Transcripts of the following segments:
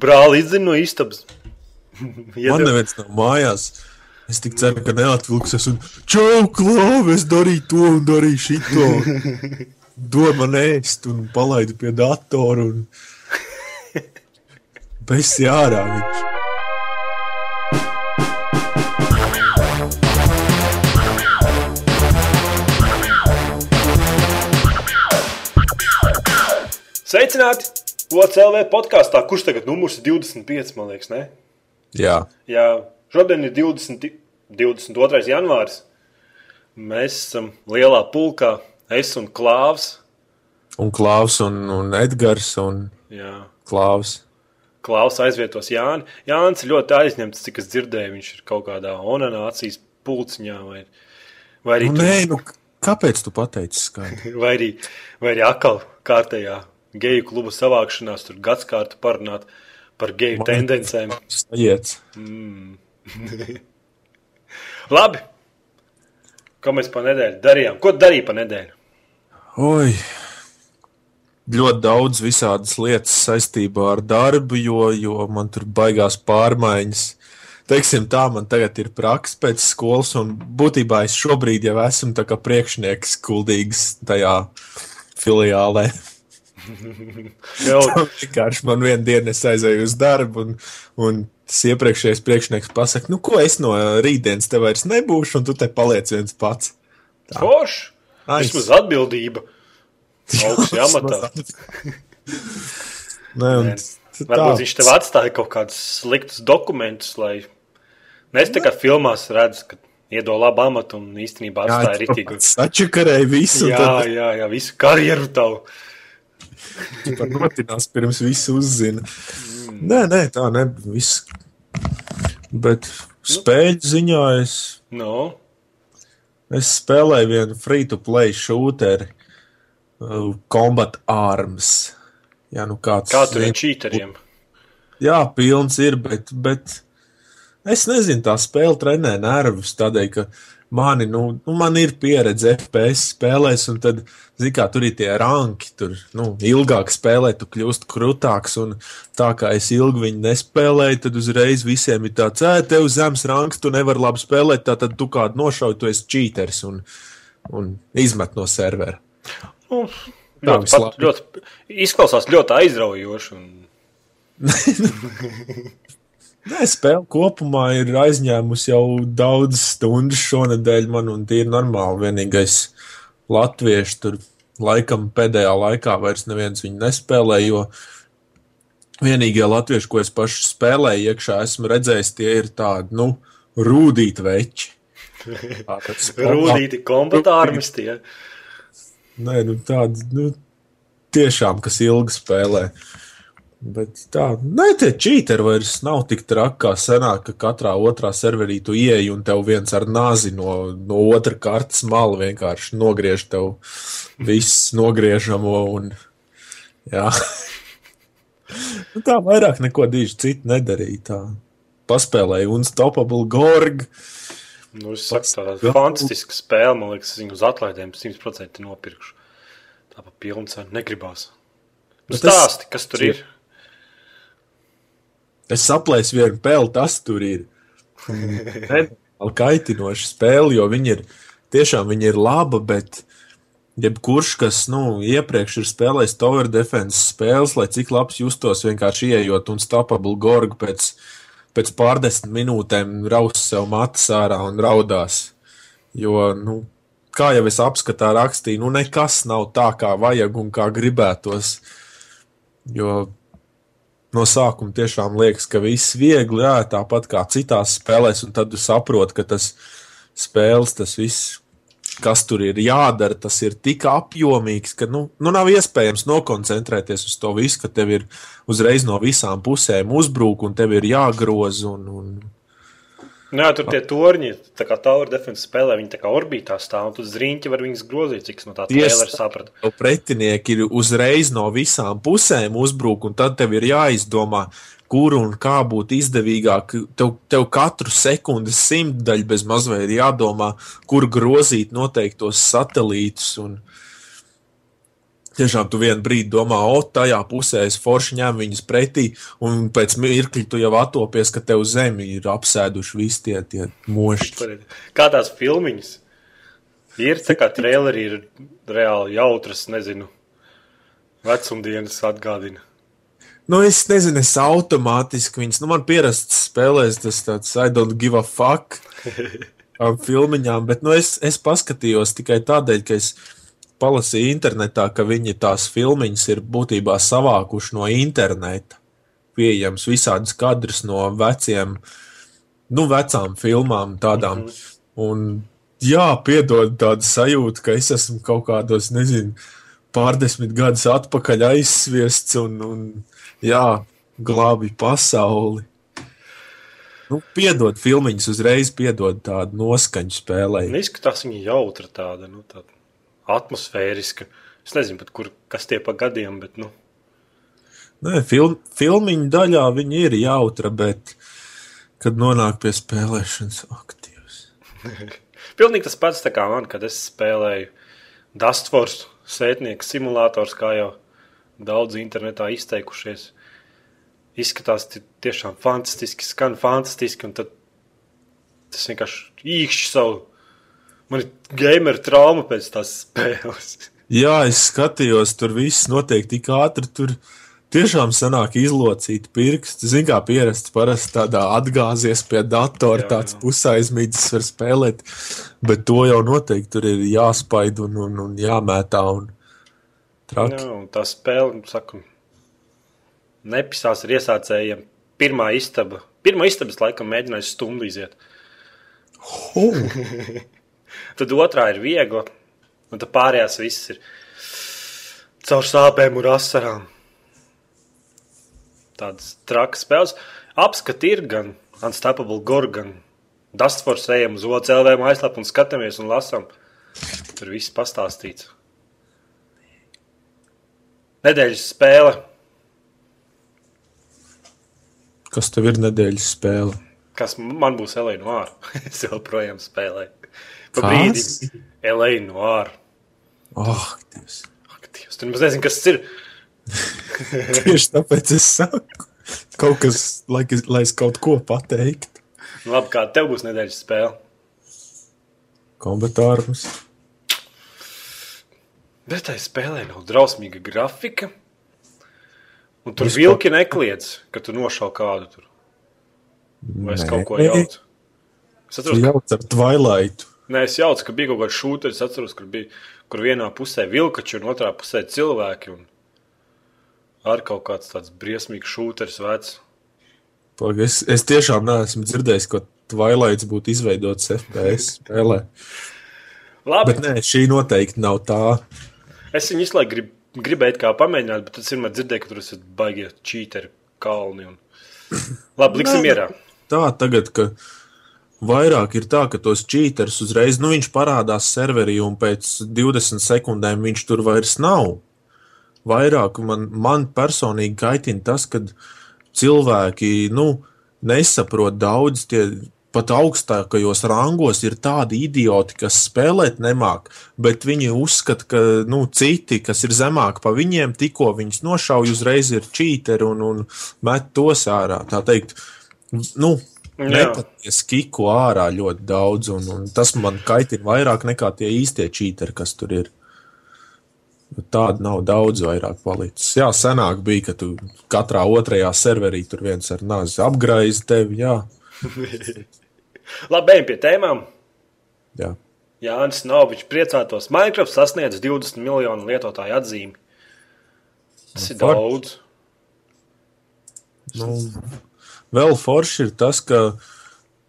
Brāli izzina no istabas. Man neviens nav mājās. Es tik ceru, ka neatvilksies un čau, klāvi, es darīju to un darīju šito. Dod man ēst un palaidu pie datora un besi ārā viņš. Sveicināti! OCLV podkāstā, kurš tagad numurs ir 25, man liekas, ne? Jā, Jā, šodien ir 20, 22. janvāris. Mēs esam lielā pulkā, es un Klāvs. un Klaus un, un Edgars un Jā. Klaus. Klaus aizvietos Jāni. Jānis ļoti aizņemts, cik es dzirdēju. Viņš ir kaut kādā onanācijas pulciņā vai, vai arī Nu, tur- nē, nu, kāpēc tu pateici skaidri? vai arī, vai arī atkal kārtējā geju kluba savākšanās, tur gadsimta parunāt par geju tendencēm. Sajiet. Labi! Ko mēs pa nedēļu darījām? Ko tu darīji pa nedēļu? Oi, ļoti daudz visādas lietas saistībā ar darbu, jo, jo man tur baigās pārmaiņas. Teiksim tā, man tagad ir praksa pēc skolas, un būtībā es šobrīd jau esmu priekšnieks kuldīgs tajā filiālē. Vienkārši man vienā dienā es aizēju uz darbu, un, un tas iepriekšējais priekšnieks pasakā, nu, ko es no rītdienas te vairs nebūšu, un tu te paliec viens pats. forši! Vismaz atbildība. Augsts amatā. Nē, un tā- Varbūt viņš tev atstāja kaut kādus sliktus dokumentus, lai mēs tā kā filmās redzam, ka iedod labu amatu un īstenībā atstāja rītīgu. Sačakarēja visu, Jā, tad jā, jā, visu karjeru tavu. Par notinās pirms visu uzzina. Nē, nē, tā nebija. Viss. Bet spēļu ziņā es, Nu, es spēlēju vienu free-to-play shooteru, uh, Combat Arms. Jā, nu kāds kā tur ir čīteriem? Jā, pilns ir, bet, bet es nezinu, tā spēle trenē nervus tādēļ, ka mani, nu, nu, man ir pieredze FPS spēlēs, un tad, zini, kā tur ir tie ranki, tur, nu, ilgāk spēlē, tu kļūst krutāks, un tā kā es ilgi viņu nespēlēju, tad uzreiz visiem ir tāds, ē, tev zems ranks, tu nevari labi spēlēt, tā tad tu kādu nošauj, tu esi čīters un, un izmet no servera. Nu, ļoti, pat, ļoti, izklausās ļoti aizraujoši. Un, Nē, spēle kopumā ir aizņēmusi jau daudz stundu šonadēļ, man un tie ir normāli. Vienīgais latviešu tur laikam pēdējā laikā vairs neviens viņu nespēlē, jo vienīgie latvieši, ko es pašu spēlēju iekšā, esmu redzējis, tie ir tādi, nu, rūdīti veči. Rūdīti kombatārmistie. Nē, nu tādi, nu, tiešām, kas ilgi spēlē. Bet tā, nē, tie čīteri vairs nav tik traki kā senāk, ka katrā otrā serverī tu ieeji un tev viens ar nāzi no, no otra kartes mala vienkārši nogriež tev viss nogriežamo un, jā. nu, tā vairāk neko diži citu nedarīja. Tā. Paspēlēja Unstoppable Gorg. Nu, es saku, tāda fantastiska spēle. Man liekas, viņu uz atlaidēm 100% nopirkšu. Tā pa pilnu cenu negribās. Stāsti, kas tur ir? Es saplēsu vienu peli, tas tur ir. Kaitinoša spēle, jo viņi ir tiešām viņi ir laba, bet jebkurš, kas nu, iepriekš ir spēlējis Tower Defense spēles, lai cik labs justos vienkārši ieejot un stopable gorgu pēc, pēc pārdesmit minūtēm raus sev matus ārā un raudās. Jo, nu, kā jau es apskatā rakstīju, nu nekas nav tā, kā vajag un kā gribētos. Jo no sākuma tiešām liekas, ka viss viegli, jā, tāpat kā citās spēlēs, un tad tu saproti, ka tas spēles, tas viss, kas tur ir jādara, tas ir tik apjomīgs, ka nu, nu nav iespējams nokoncentrēties uz to visu, ka tev ir uzreiz no visām pusēm uzbruk, un tev ir jāgroza. Un, un... Jā, tur tie torņi, tā kā Tower Defense spēlē, viņi tā kā orbītā stāv, un tu zriņķi var viņus grozīt, cik no tā trēlera sapratu. Tev pretinieki ir uzreiz no visām pusēm uzbruk, un tad tev ir jāizdomā, kur un kā būtu izdevīgāk. Tev, tev katru sekundi simtdaļu bez mazliet ir jādomā, kur grozīt noteiktos satelītus. Un, Tiešām tu vienā brīdī domā, o, tajā pusē es forši ņēmu viņus pretī, un pēc mirkļa tu jau atopies, ka tev zemi ir apsēduši visi tie, tie mošķi. Kā tās filmiņas? Ir tā kā traileri ir reāli jautras, nezinu, vecumdienas atgādina. Nu, es nezinu, es automātiski viņas, nu, man pierasts spēlēs tas tāds I don't give a fuck filmiņām, bet, nu, es, es paskatījos tikai tādēļ, ka es palasīju internetā, ka viņi tās filmiņas ir būtībā savākuši no interneta. Pieejams visādas kadrus no veciem, nu, vecām filmām, tādām. Mm -hmm. Un, jā, piedod tādu sajūtu, ka es esmu kaut kādos, nezinu, pārdesmit gadus atpakaļ aizsviests un, un jā, glābi pasauli. Nu, piedod filmiņas, uzreiz piedod tādu noskaņu spēlē. Izskatās viņa jautra tāda, nu, tāda atmosfēriska. Es nezinu, pat, kur, kas tie pa gadiem, bet. Nu. Nē, film, filmiņu daļā viņi ir jautra, bet kad nonāk pie spēlēšanas, aktīvs. Pilnīgi tas pats kā man, kad es spēlēju Dustforce sētnieku simulators, kā jau daudz internetā izteikušies. Izskatās tiešām fantastiski, skan fantastiski, un tad tas vienkārši īkšķi savu Man ir gameru trauma pēc tās spēles. Jā, es skatījos, tur viss notiek tik ātri. Tur tiešām sanāk izlocīt pirkstu. Zini, kā pierasts parasti tādā atgāzies pie datora, jā, tāds pusaizmīdzis var spēlēt. Bet to jau noteikti tur ir jāspaid un, un, un jāmētā. Un traki. jā, un tā spēle, saku, nepisās ar iesācējiem. Pirmā istaba, pirmā istabas laikam mēģināja stundu iziet. Oh. Tad otrā ir viegla, un tad pārējās viss ir caur sāpēm un asarām. Tādas trakas spēles. Apskati ir gan Unstoppable Gore, gan Dustforce ejam uz OCLV mājaslapu un skatāmies un lasām. Tur viss pastāstīts. Nedēļas spēle. Kas tev ir nedēļas spēle? Kas man būs Elēna Vāra? es joprojām spēlēju. Pa brīdi LA Noir. Oh, Dievs. Ak, Dievs, tu nemaz nezini, kas tas ir. Tieši tāpēc es saku. Kaut kas, lai, lai es kaut ko pateiktu. Nu, labi, kā tev būs nedēļas spēle? Kombatārums. Bet tai spēlē nav drausmīga grafika. Un tur Vispār... vilki nekliedz, ka tu nošau kādu tur. Vai es Nē. kaut ko jaucu? Es atceros, ka... Jauc ar Twilight. Nē, es jaucu, ka bija kaut kāds šūteris, atceros, kur bija, kur vienā pusē vilkači un otrā pusē cilvēki. Un ar kaut kāds tāds briesmīgs šūteris vecs. Pag, es, es tiešām neesmu dzirdējis, ka Twilights būtu izveidots FPS spēlē. Labi. Bet nē, šī noteikti nav tā. Es viņu visu laiku grib, gribēju kā pamēģināt, bet es vienmēr dzirdēju, ka tur esat baigie čīteri kalni. Un... Labi, liksim mierā. Tā tagad, ka Vairāk ir tā, ka tos cheaters uzreiz, nu, viņš parādās serverī un pēc 20 sekundēm viņš tur vairs nav. Vairāk man, man personīgi kaitina tas, ka cilvēki, nu, nesaprot daudz tie pat augstākajos rangos ir tādi idioti, kas spēlēt nemāk, bet viņi uzskata, ka nu, citi, kas ir zemāk par viņiem, tikko viņus nošauj, uzreiz ir čīteri un, un met tos ārā. Tā teikt, nu, Nepaties kiku ārā ļoti daudz, un, un tas man kaitina vairāk nekā tie īstie čīteri, kas tur ir. Tāda nav daudz vairāk palicis. Jā, senāk bija, ka tu katrā otrajā serverī tur viens ar nāzi apgraiz tevi. Jā, Labi, ejam pie tēmām. jā. Jānis Novičs priecātos. Minecraft sasniedz 20 miljonu lietotāju atzīmi. Tas ir Forši. daudz. Nu, vēl forši ir tas, ka,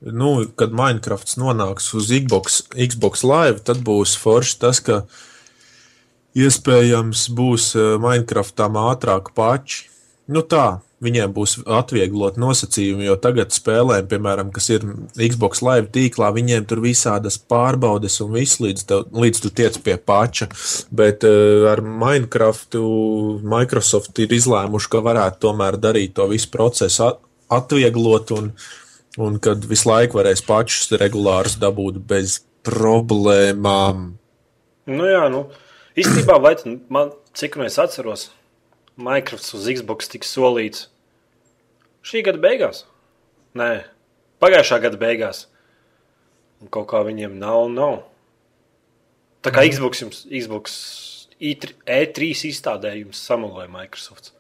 nu, kad Minecraft nonāks uz Xbox, Xbox Live, tad būs forši tas, ka iespējams būs eh, Minecraftam ātrāk pači. Nu tā, viņiem būs atvieglot nosacījumi, jo tagad spēlēm, piemēram, kas ir Xbox Live tīklā, viņiem tur visādas pārbaudes un viss līdz, tev, līdz tu tiec pie pača. Bet uh, ar Minecraftu Microsoft ir izlēmuši, ka varētu tomēr darīt to visu procesu atvieglot un, un kad visu laiku varēs pašus regulārus dabūt bez problēmām. Nu jā, nu, Īstenībā, vai man, cik nu es atceros, Microsoft uz Xbox tika solīts šī gada beigās? Nē, pagājušā gada beigās. Un kaut kā viņiem nav, nav. Tā kā Xbox jums, Xbox E3 E3 izstādē jums samuloja Microsoft.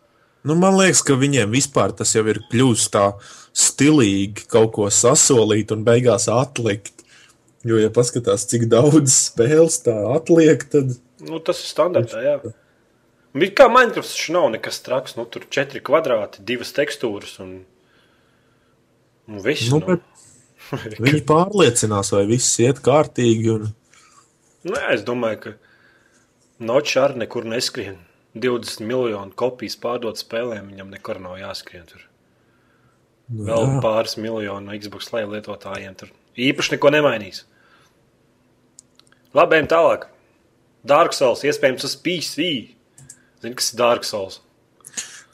Nu, man liekas, ka viņiem vispār tas jau ir kļuvis tā stilīgi kaut ko sasolīt un beigās atlikt. Jo, ja paskatās, cik daudz spēles tā atliek, tad Nu, tas ir standartā, jā. Bet kā Minecraft taču nav nekas traks. Nu, tur četri kvadrāti, divas tekstūras un, un viss. nu, bet viņi pārliecinās, vai viss iet kārtīgi. Un, Nu, jā, es domāju, ka Nočs arī nekur neskrien. 20 miljonu kopijas pārdot spēlēm, viņam nekur nav jāskrien. Tur. nu, Vēl jā. pāris miljonu no Xbox Live lietotājiem tur īpaši neko nemainīs. Labi, ejam tālāk. Dark Souls, iespējams, uz PC. Zini, kas ir Dark Souls?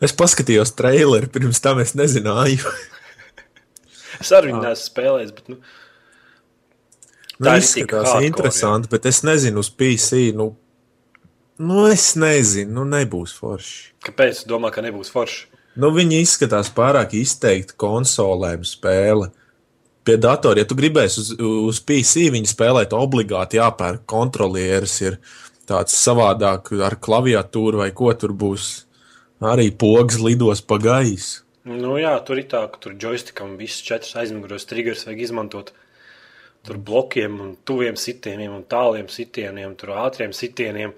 Es paskatījos traileri, pirms tam es nezināju. Es arī viņu neesmu spēlējis, bet nu, Nu, Tā izskatās interesanti, bet es nezinu, uz PC. Nu, nu es nezinu, nu nebūs forši. kāpēc domā, ka nebūs forši? Nu, viņi izskatās pārāk izteikti konsolēm spēle. Pie datora, ja tu gribēsi uz, uz PC viņu spēlēt, obligāti jāpērk kontrolieris, ir tāds savādāk ar klaviatūru vai ko tur būs. Arī pogas lidos pa gaisu. Nu, jā, tur ir tā, ka tur joystickam visas četras aizmugures triggers vajag izmantot. Tur blokiem, un tuviem sitieniem, un tāliem sitieniem, tur ātriem sitieniem.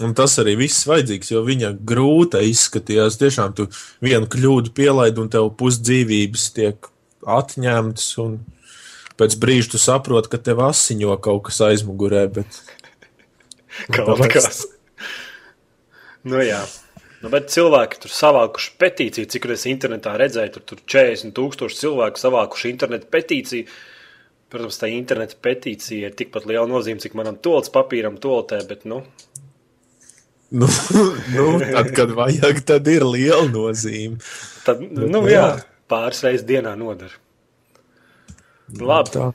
Un tas arī viss vajadzīgs, jo viņa grūta izskatījās. Tiešām tu vienu kļūdu pielaidi, un tev pusdzīvības tiek atņemtas. Un pēc brīža tu saproti, ka tev asiņo kaut kas aizmugurē. Bet... Kaut kas. Nu, jā. Nu, bet cilvēki tur savākuši petīciju, cik es internetā redzēju, tur, tur 40 tūkstoši cilvēku savākuši internetu petīciju. Protams, tā interneta petīcija ir tikpat liela nozīme, cik manam tolts papīram, toltē, bet, nu, Nu, nu, tad, kad vajag, tad ir liela nozīme. tad, nu, jā, pāris reizes dienā nodara. Labi. Tā.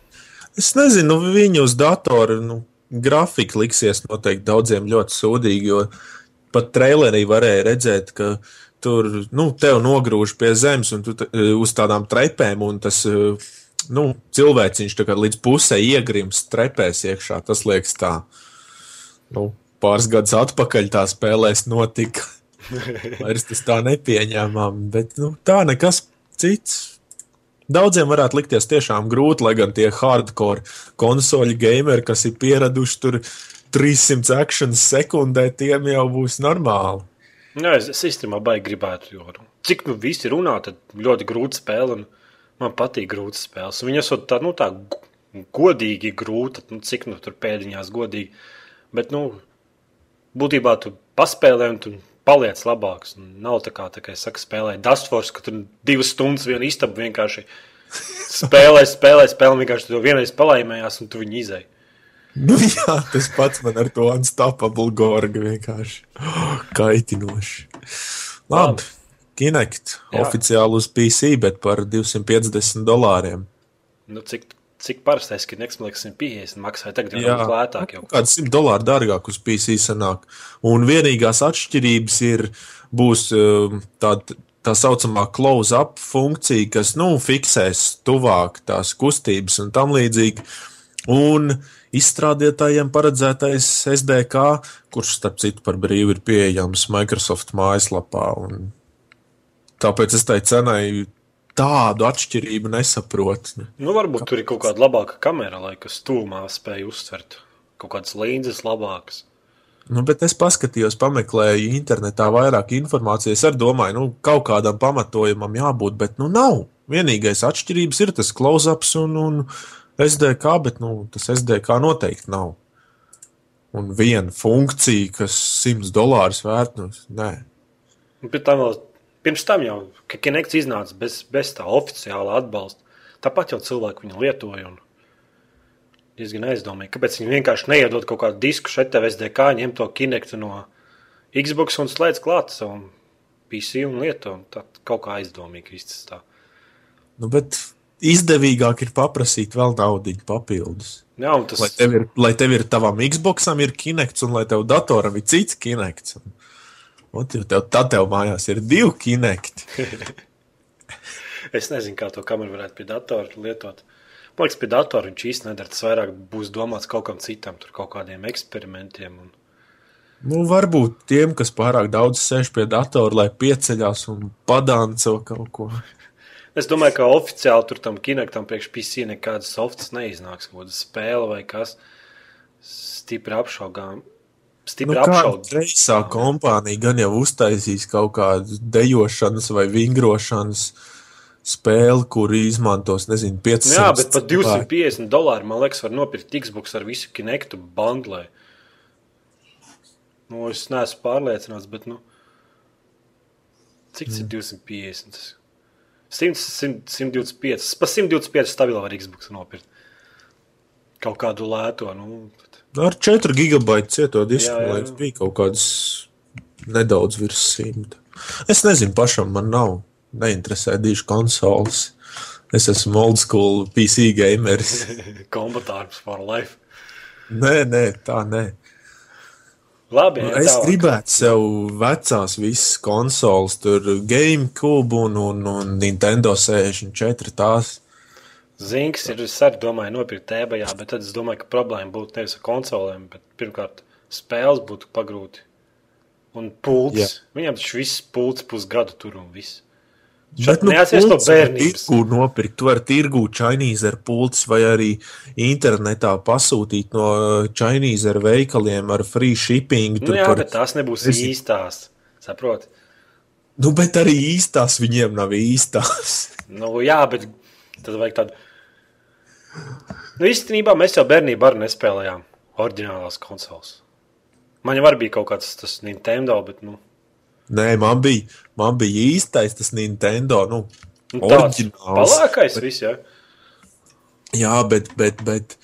Es nezinu, nu, viņi uz datora nu, grafika liksies noteikti daudziem ļoti sūdīgi, jo pat trailerī varēja redzēt, ka tur nu, tev nogrūž pie zemes un tu t- uz tādām trepēm, un tas eh, nu, cilvēciņš līdz pusē iegrims trepēs iekšā. Tas liekas tā. Nu, pāris gadus atpakaļ tā spēlēs notika. Vairs tas tā nepieņēmām, bet nu, tā nekas cits. Daudziem varētu likties tiešām grūti, lai gan tie hardcore konsoļu gameri, kas ir pieraduši tur 300 akcijas sekundē, tiem jau būs normāli. Jā, es, es īstenībā baigi gribētu, jo cik nu visi runā, tad ļoti grūta spēle. Man patīk grūtas spēles. Viņas ir tā, nu, tā godīgi grūta, nu, cik nu tur pēdiņās godīgi. Bet, nu, būtībā tu paspēlē un tu paliec labāks. Nav tā kā, tā kā es saku, spēlēji Dustforce, ka tur divas stundas viena istaba vienkārši spēlē, spēlē, spēlē, vienkārši tu to vienreiz palaimējās un tu viņu izēji. Nu, jā, tas pats man ar to unstoppable gorgu vienkārši kaitinoši. Labi, Kinect Jā. oficiāli uz PC, bet par 250 dolāriem. Nu, cik, cik parastais, ka Nextflix 150 maksāja tagad jau daudz lētāk. Jau. Kāds 100 dolāru dārgāk uz PC sanāk. Un vienīgās atšķirības ir, būs um, tāda tā saucamā close-up funkcija, kas nu, fiksēs tuvāk tās kustības un tam līdzīgi. Un izstrādātājiem paredzētais SDK, kurš starp citu par brīvu ir pieejams Microsoft mājaslapā. Un tāpēc es tai cenai tādu atšķirību nesaprotu. Nu, varbūt tur ir kaut kāda labāka kamera, lai kas tūmā spēj uztvert. Kaut kādas līnzes labākas. Nu, bet es paskatījos, pameklēju internetā vairāk informācijas. Es domāju, nu, kaut kādam pamatojumam jābūt, bet nu nav. Vienīgais atšķirības ir tas close-ups un, un SDK, bet nu, tas SDK noteikti nav. Un viena funkcija, kas 100 dolārus vērt, nu, nē. Pie tam vēl, pirms tam jau, ka Kinects iznāca bez, bez tā oficiāla atbalsta. Tāpat jau cilvēki viņu lietoja. Un diezgan aizdomīgi, kāpēc viņi vienkārši neiedod kaut kādu disku šeit, SDK, ņem to Kinectu no Xbox un slēdz klāt savam PC un lieto. Tā kaut kā aizdomīgi izcistā. Nu, bet izdevīgāk ir paprasīt vēl naudu papildus. Jā, tas Lai tev ir, lai tev ir tavam Xboxam ir kinekts, un lai tev datoram ir cits kinekts. Un, un tev, tad tev mājās ir divi kinekti. Es nezinu, kā to kameru varētu pie datora lietot. Man liekas, pie datora viņš īstenībā nedara. Tas vairāk būs domāts kaut kam citam, tur kaut kādiem eksperimentiem. Un... Nu, varbūt tiem, kas pārāk daudz sēž pie datora, lai pieceļās un padanco kaut ko. Es domāju, ka oficiāli tur tam kinektam priekš PC nekādas softs neiznāks. Kaut kāda spēle vai kas stipri apšaubām. Stipri Nu, nu, kāda apšaubām. reizā kompānija gan jau uztaisīs kaut kādu dejošanas vai vingrošanas spēli, kur izmantos, nezinu, 500 Nu Jā, bet par cilvēku. 250 dolāriem man liekas, var nopirkt Xbox ar visu kinektu bandlē. Nu, es neesmu pārliecināts, bet nu, cik tas ir 250? 100, 100, 125. Pa 125 stabilā var Xbox nopirkt. Kaut kādu lēto. Nu, Ar 4 gigabaitu cieto disku Jā, jā, jā. bija kaut kāds nedaudz virs 100. Es nezinu, pašam man nav. Neinteresē diži konsoles. Es esmu old school PC gameris. Kombatārs for life. nē, nē, tā nē. Labi, Nu, jā, es tālāk. gribētu sev vecās visas konsoles, tur GameCube un, un, un Nintendo 64. Tās. Zinks ir, es arī domāju, nopirkt tēbajā, bet tad es domāju, ka problēma būtu nevis ar konsolēm, bet pirmkārt spēles būtu pagrūti. Un pults. Jā. Viņam taču viss pults pusgadu tur un viss. Bet, nu, pults var bērnības. Tirgu nopirkt, tu vari tirgūt Chinese ar pults vai arī internetā pasūtīt no Chinese ar veikaliem ar free shipping. Nu, tur jā, par- bet tās nebūs Nezinu. īstās. Saproti? Nu, bet arī īstās viņiem nav īstās. Nu, jā, bet tad vajag tādu. Nu, īstenībā mēs jau bērnībā arī nespēlējām oriģinālās konsoles. Man jau bija kaut kāds tas Nintendo, bet nu, Nē, man bija, man bija īstais tas Nintendo. Nu, nu tāds Oriģināls. palākais viss, jā. jā, bet, bet, bet,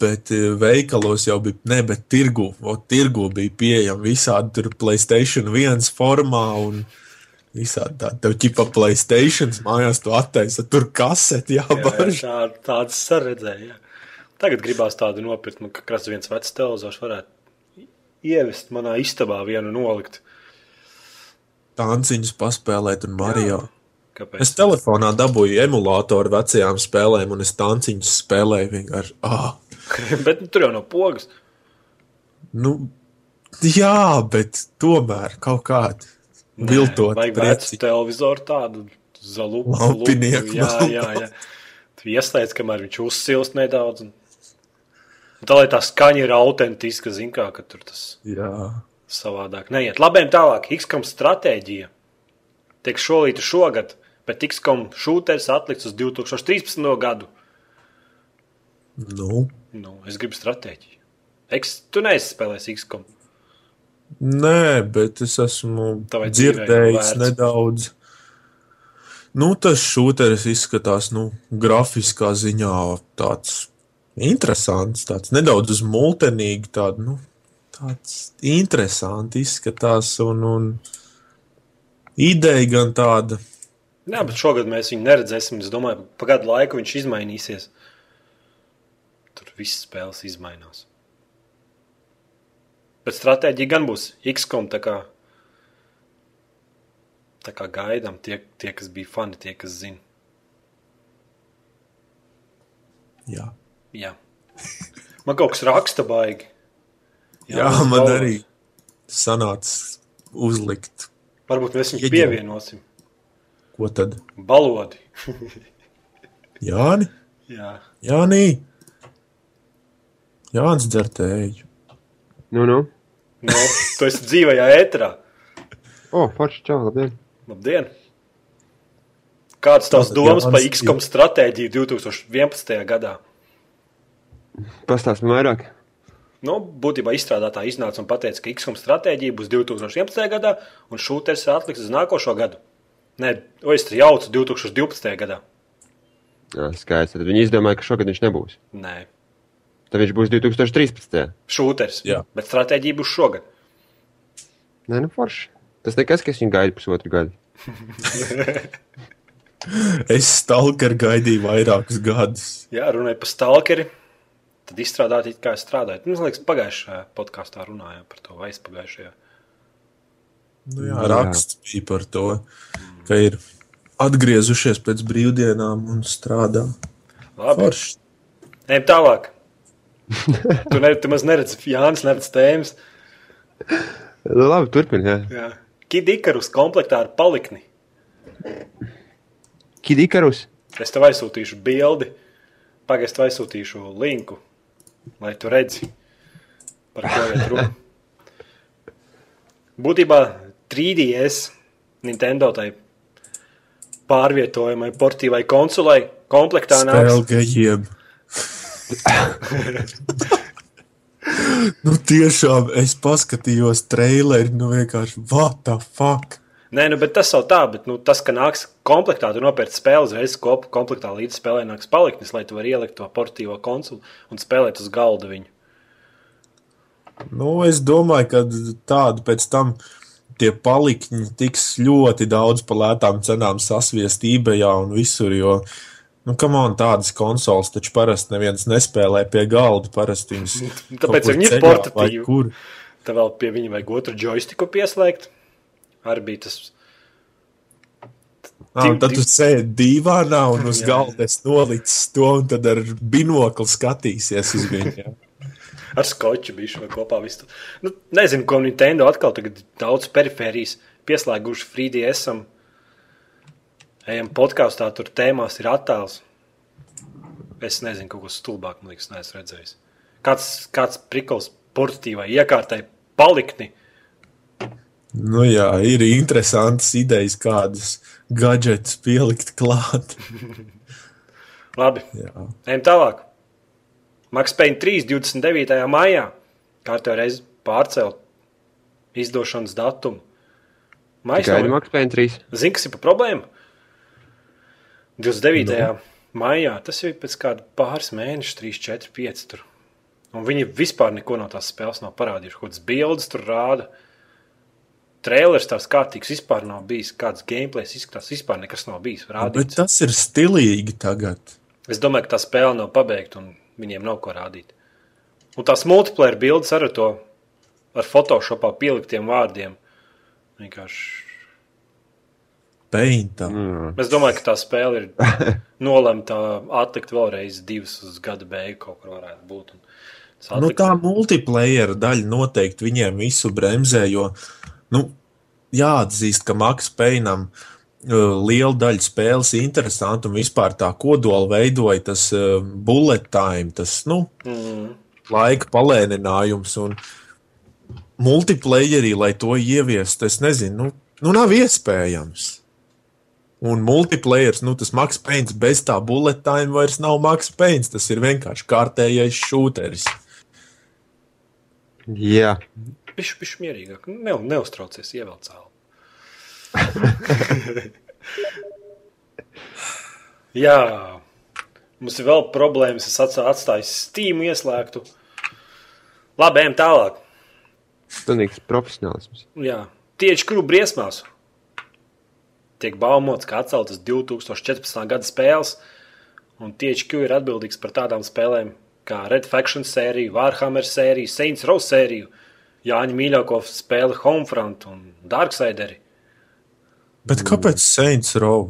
bet eh, veikalos jau bija, ne, bet tirgu, o, tirgu bija pieejama visādi tur Playstation 1 formā un visādi tādi. Tev ķipa Playstation mājās tu attaisa, tur kaseti Jā, jā, jābarž. tā, tādas saredzēja. Tagad gribās tādu nopirkt, ka kāds viens vecs televizors varētu ievest manā istabā vienu nolikt. Tanciņus paspēlēt un Mario. Kāpēc? Es telefonā dabūju emulātoru vecajām spēlēm, un es tanciņus spēlēju vienkārši. Ah, bet nu, tur jau nav pogas. nu, jā, bet tomēr kaut kāda viltot Vajag vecu televizoru tādu zalu. Lampinieku Jā, jā, jā. Tu ieslēdz, kamēr viņš uzsilst nedaudz. Un... un Tā lai tā skaņa ir autentiska, zin kā, ka tur tas Jā. savādāk neiet. Labiem tālāk, XCOM stratēģija. Tiek šolīta šogad, bet XCOM šūters atlikts uz 2013. gadu. Nu, Nu, es gribu stratēģiju. Eks, tu neesi spēlējis XCOM. Nē, bet es esmu Tavai dzirdējis nedaudz. Nu, tas šūteris izskatās, nu, grafiskā ziņā tāds interesants, tāds nedaudz multenīgi, tād, nu, tāds interesants izskatās, un, un ideja gan tāda, Jā, bet šogad mēs viņu neredzēsim. Es domāju, ka pa gadu laiku viņš izmainīsies. Tur viss spēles izmainās. Bet stratēģija gan būs XCOM. Tā kā, tā kā gaidām tie, tie, kas bija fani, tie, kas zina. jā. Jā. Man kaut kas raksta baigi. Jā, tas man galvas. arī sanāca uzlikt, Varbūt mēs viņu pievienosim. ko tad Balodi. Jāni? Jā. Jānī! Jānis dzertēju. Nu, nu. Nu, tu esi dzīvajā ēterā. O, forši, čau, labdien. Labdien! Kādas tavas domas par XCOM stratēģiju 2011. gadā? Pastāsti vairāk. Nu, būtībā izstrādātā iznāca un teica, ka XCOM stratēģija būs 2011. gadā, un šūteris ir atlikts uz nākošo gadu. Nē, o, es tur jaucu 2012. gadā. Skaidrs. Tad viņi izdomāja, ka šogad viņš nebūs. Nē, Tad viņš būs 2013. šūteris. Jā. Bet stratēģija būs šogad. Nē, nu forši. Tas nekas, ka es viņu gaidu pusotru gadu. Es stalkeru gaidīju vairākus gadus. Jā, runāja par stalkeri. Tad izstrādāt, kā es strādāju. Nu, Man liekas, pagājušajā podkāstā runājām par to, vai es pagājušajā. Nu, jā, Jā. raksts bija par to, ka ir atgriezušies pēc brīvdienām un strādā. Labi, Forši. ejam tālāk. Tu, ne, tu maz neredzi, Jānis neredz tēmas. Nu, labi, turpini. Jā. Jā. Kidikarus komplektā ar palikni. Kidikarus. Es tev aizsūtīšu bildi, tev aizsūtīšu linku, lai tu redzi, par ko ir runa. Būtībā 3DS Nintendo tai pārvietojamai portīvai konsolei komplektā nāks. Spēlgājiem. Nu, tiešām es paskatījos traileri, nu vienkārši, what the fuck? Nē, nu, bet tas jau tā, bet nu, tas, ka nāks komplektā, tu nopērci spēli uzreiz, kop, komplektā līdz spēlē nāks paliknis, lai tu varētu ielikt to portīvo konsoli un spēlēt uz galda viņu. Nu, es domāju, ka tādu pēc tam tie palikņi tiks ļoti daudz par lētām cenām sasviest eBayā un visur. Jo, nu, kam on tādas konsoles taču parasti neviens nespēlē pie galda. Parasti viņas Tāpēc kaut kur viņi ir portatīvi. Kur? Tad vēl pie viņa vajag otru joystiku pieslēgt. Arī bija tas. Ah, tad tu sēdi dīvānā un uz galda es nolicis to, un tad ar binokli skatīsies uz viņu. Ar skoču bija šo kopā. Visu. Nu, nezinu, ko Nintendo atkal tagad daudz perifērijas pieslēguši 3DS. -am. Ejam podkāstā, tur tēmās ir attēls. Es nezinu, kaut ko stulbāk, man liekas, neesmu redzējis. Kāds, kāds prikals portatīvai iekārtai palikni. Nu, jā, ir interesantas idejas, kādas gadgetus pielikt klāt. Labi, Jā. ejam tālāk. Max Payne 3. 29. maijā kārtībā reiz pārcelt izdošanas datumu. Gaidi nav- Max Payne 3. Zini, kas ir pa problēmu? 29. No. maijā tas ir pēc kāda pāris mēnešu, 3, 4, 5. Tur. Un viņi vispār neko no tās spēles nav parādījuši. Kādas bildes tur rāda. Trailers tās kārtīgs vispār nav bijis. Kāds gameplay izskatās, vispār nekas nav bijis. Bet Rādīts. tas ir stilīgi tagad. Es domāju, ka tā spēle nav pabeigta un viņiem nav ko rādīt. Un tās multiplayer bildes ar to ar Photoshopā pieliktiem vārdiem. Vienkārši Peinta. Mm. Es domāju, ka tā spēle ir nolemta atlikt vēlreiz divas uz gada beigu, kaut kur varētu būt. Nu, tā multiplayer daļa noteikti viņiem visu bremzē, jo nu, jāatzīst, ka Maks Peinam uh, liela daļa spēles ir interesanta un vispār tā kodola veidoja tas uh, bullet time, tas nu, Mm. laika palēninājums. Un multiplayerī, lai to ieviestu, es nezinu, nu, nu nav iespējams. Un multiplayer, nu, tas Maks Peins bez tā bullet time vairs nav Maks Peins. Tas ir vienkārši kārtējais šūteris. Jā, Bišķi, bišķi mierīgāk. Ne, neuztraucies, ievēl cēlu. Jā, mums ir vēl problēmas. Es atstā- atstāju Steam ieslēgtu. Labi, ejam tālāk. pilnīgs profesionālisms. Jā, tieši kuru briesmās. Tiek baumots, ka atceltas 2014. gada spēles, un tieši Q ir atbildīgs par tādām spēlēm kā Red Faction sēriju, Warhammer sēriju, Saints Row sēriju, Jāņa mīļāko spēli Homefront un Darksideri. Bet kāpēc Saints Row?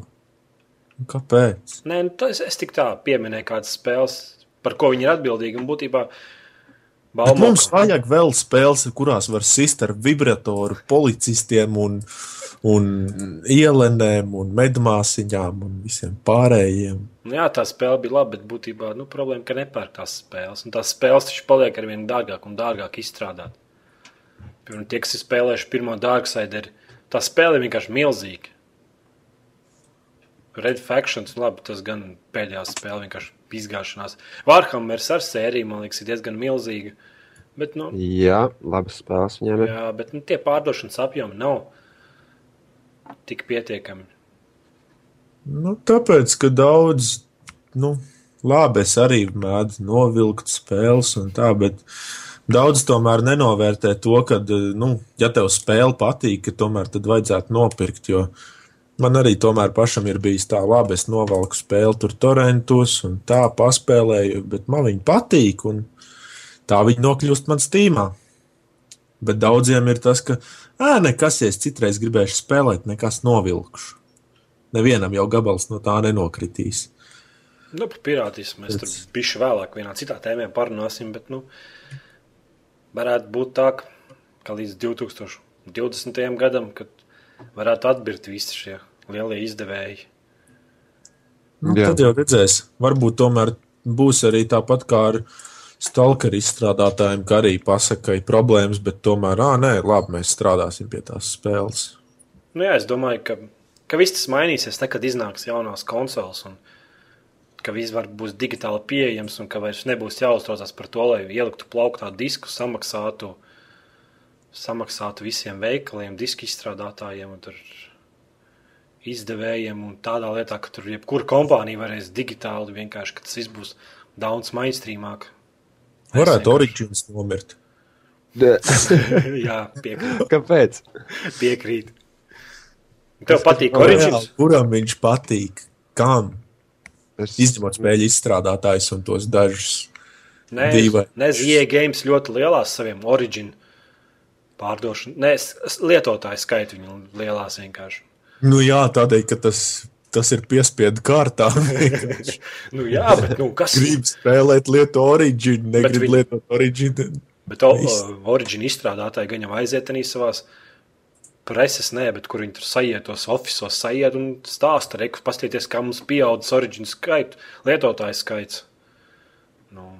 Kāpēc? Nē, nu, tas es tik tā pieminēju kādas spēles, par ko viņi ir atbildīgi, un būtībā baumo, mums vajag vēl spēles, kurās var sist ar vibratoru policistiem un, un ielenēm un medmāsiņām un visiem pārējiem. Nu, jā, tā spēle bija laba, bet būtībā nu, problēma, ka nepērk tās spēles. Un tās spēles taču paliek ar vien dārgāk un dārgāk izstrādāt. Piemēram, tie, kas ir spēlējuši pirmo Darksideri, tā spēle ir vienkārši milzīga. Red Factions, labi, tas gan pēdējā spēle vienkārši izgāšanās. Warhammers ar sēriju, man liekas, ir diezgan milzīga. Bet, nu, Jā, labas spēles viņiem ir. jā, bet nu, tie pārdošanas apjomi nav tik pietiekami. Nu, tāpēc, ka daudz, nu, labi, es arī mēdzu novilkt spēles un tā, bet daudz tomēr nenovērtē to, ka, nu, ja tev spēle patīk, ka tomēr tad vajadzētu nopirkt, jo Man arī tomēr pašam ir bijis tā, labi, es novelku spēli tur torrentos un tā paspēlēju, bet man viņa patīk un tā viņa nokļūst man stīmā. Bet daudziem ir tas, ka, ā, nekas, ja es citreiz gribēšu spēlēt, nekas novilkšu. Nevienam jau gabals no tā nenokritīs. Nu, par pirātismu mēs tur bišķi vēlāk vienā citā tēmā parunāsim, bet, nu, varētu būt tā, ka līdz 2020. gadam, kad varētu atbirt visi šie lielie izdevēji. Nu, Jā. tad jau redzēs. Varbūt tomēr būs arī tāpat kā ar stalkeru izstrādātājiem, ka arī pasaka, ka ir problēmas, bet tomēr, ah, nē, labi, mēs strādāsim pie tās spēles. Nu, jā, es domāju, ka, ka viss tas mainīsies, tad, kad iznāks jaunās konsoles. Un, ka viss var būs digitāli pieejams un ka vairs nebūs jāuztraucas par to, lai ieliktu plauktā disku, samaksātu, samaksātu visiem veikaliem, disku izstrādātājiem un tur izdevējiem un tādā lietā, ka tur jebkura kompānija varēs digitāli vienkārši, ka tas viss būs daudz mainstreamāk. Varētu Origins nomirt. Jā, piekrīt. Kāpēc? piekrīt. Tev patīk Origins? Kuram viņš patīk? Kam? Es, Izņemot spēļu izstrādātājus un tos dažus. Nē, Dīvaini. nezinu, games ļoti lielās saviem origin pārdošanu. Nē, lietotāju skaitu viņu lielās vienkārši. Nu jā, tādēļ, ka tas, tas ir piespiedu kārtā. Nu, jā, bet nu, kas? Grib spēlēt lietu Origin, negrib viņi- lietot Origin. Bet o, o, origin izstrādātāji gan jau aiziet arī savās preses, nē, bet kur viņi tur sajietos, oficiālos sajiet un stāsta, reku, pastieties, kā mums pieaudzis origin skaitu, lietotāju skaits. Nu,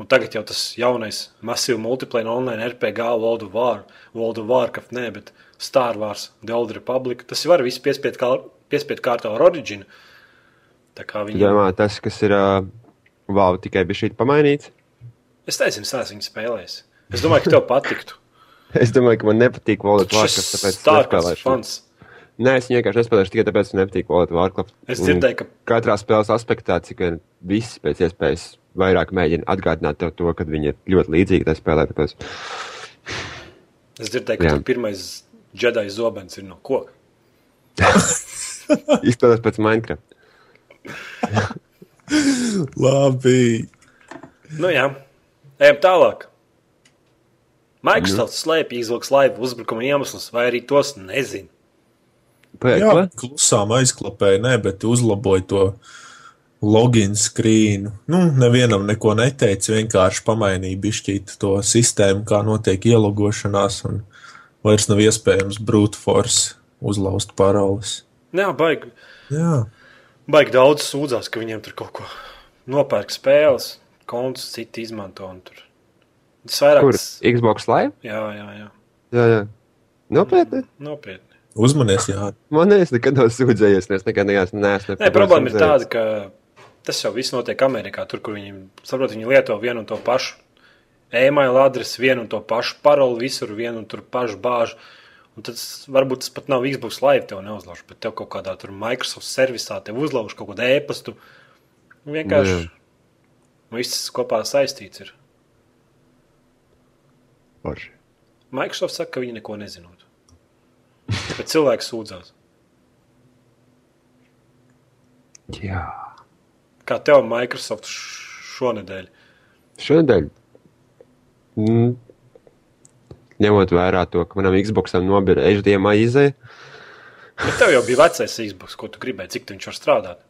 un tagad jau tas jaunais masīvs multiplayer online RPG, World of War, World of Warcraft, nē, bet Star Wars, The Old Republic, tas var viss piespied, kā, piespied kārtā ar origin. Tā kā viņi... domā, tas, kas ir uh, wow, tikai bija šī pamainīts. Es nezinu, neesmu viņu spēlējis. Es domāju, ka tev patiktu. Es domāju, ka man nepatīk World of Warcraft, tāpēc es Starcraft nespēlēšu. Nē, es vienkārši nespēlēšu tikai tāpēc, ka nepatīk of Warcraft. Es dzirdēju, ka Katrā spēles aspektā, cik vien visi pēc iespējas vairāk mēģina atgādināt tev to, ka viņi ir ļoti līdzīgi tajā spēlē. Tāpēc Es dzirdēju, ka pirmais Jedi zobens ir no koka. izspēlēs pēc Minecraft. Labi. Nu jā, ejam tālāk. Microsoft slēpj izvilks laivu uzbrukuma iemeslus, vai arī tos nezinu. Pēc, Jā, klusām aizklapēja, ne, bet uzlaboja to login screenu. Nu, nevienam neko neteica, vienkārši pamainīja bišķīt to sistēmu, kā notiek ielogošanās, un vairs nav iespējams brute force uzlauzt paroles. Jā, baigi, Jā, baigi daudz sūdzās, ka viņiem tur kaut ko nopērk spēles, kontus citi izmanto. un Tur. Tas vairāk Kur? Xbox Live? Jā, jā, jā. Jā, jā. Nopietni. Nopietni. Uzmanies, jā. Man es nekad nav sūdzējies, es nekad neesmu. neesmu Nē, problēma ir tāda, ka tas jau viss notiek Amerikā. Tur, kur viņi, saprot, viņi lieto vienu un to pašu e-mail adresi, vienu un to pašu paroli, visur vienu un to pašu bāžu. Un tad varbūt tas pat nav Xbox Live, tev neuzlauž, bet tev kaut kādā tur Microsoft servisā te uzlauž kaut kādu e-pastu. Un Vienkārši Jā. viss kopā saistīts ir. Forši. Microsoft saka, ka viņi neko nezinot. Bet cilvēks sūdzās. Jā. Kā tev Microsoft šonadēļ? Šodien, mm, ņemot vērā to, ka manam Xboxam nobira HDMI izēja, Bet tev jau bija vecais Xbox, ko tu gribēji, cik tu viņš var strādāt.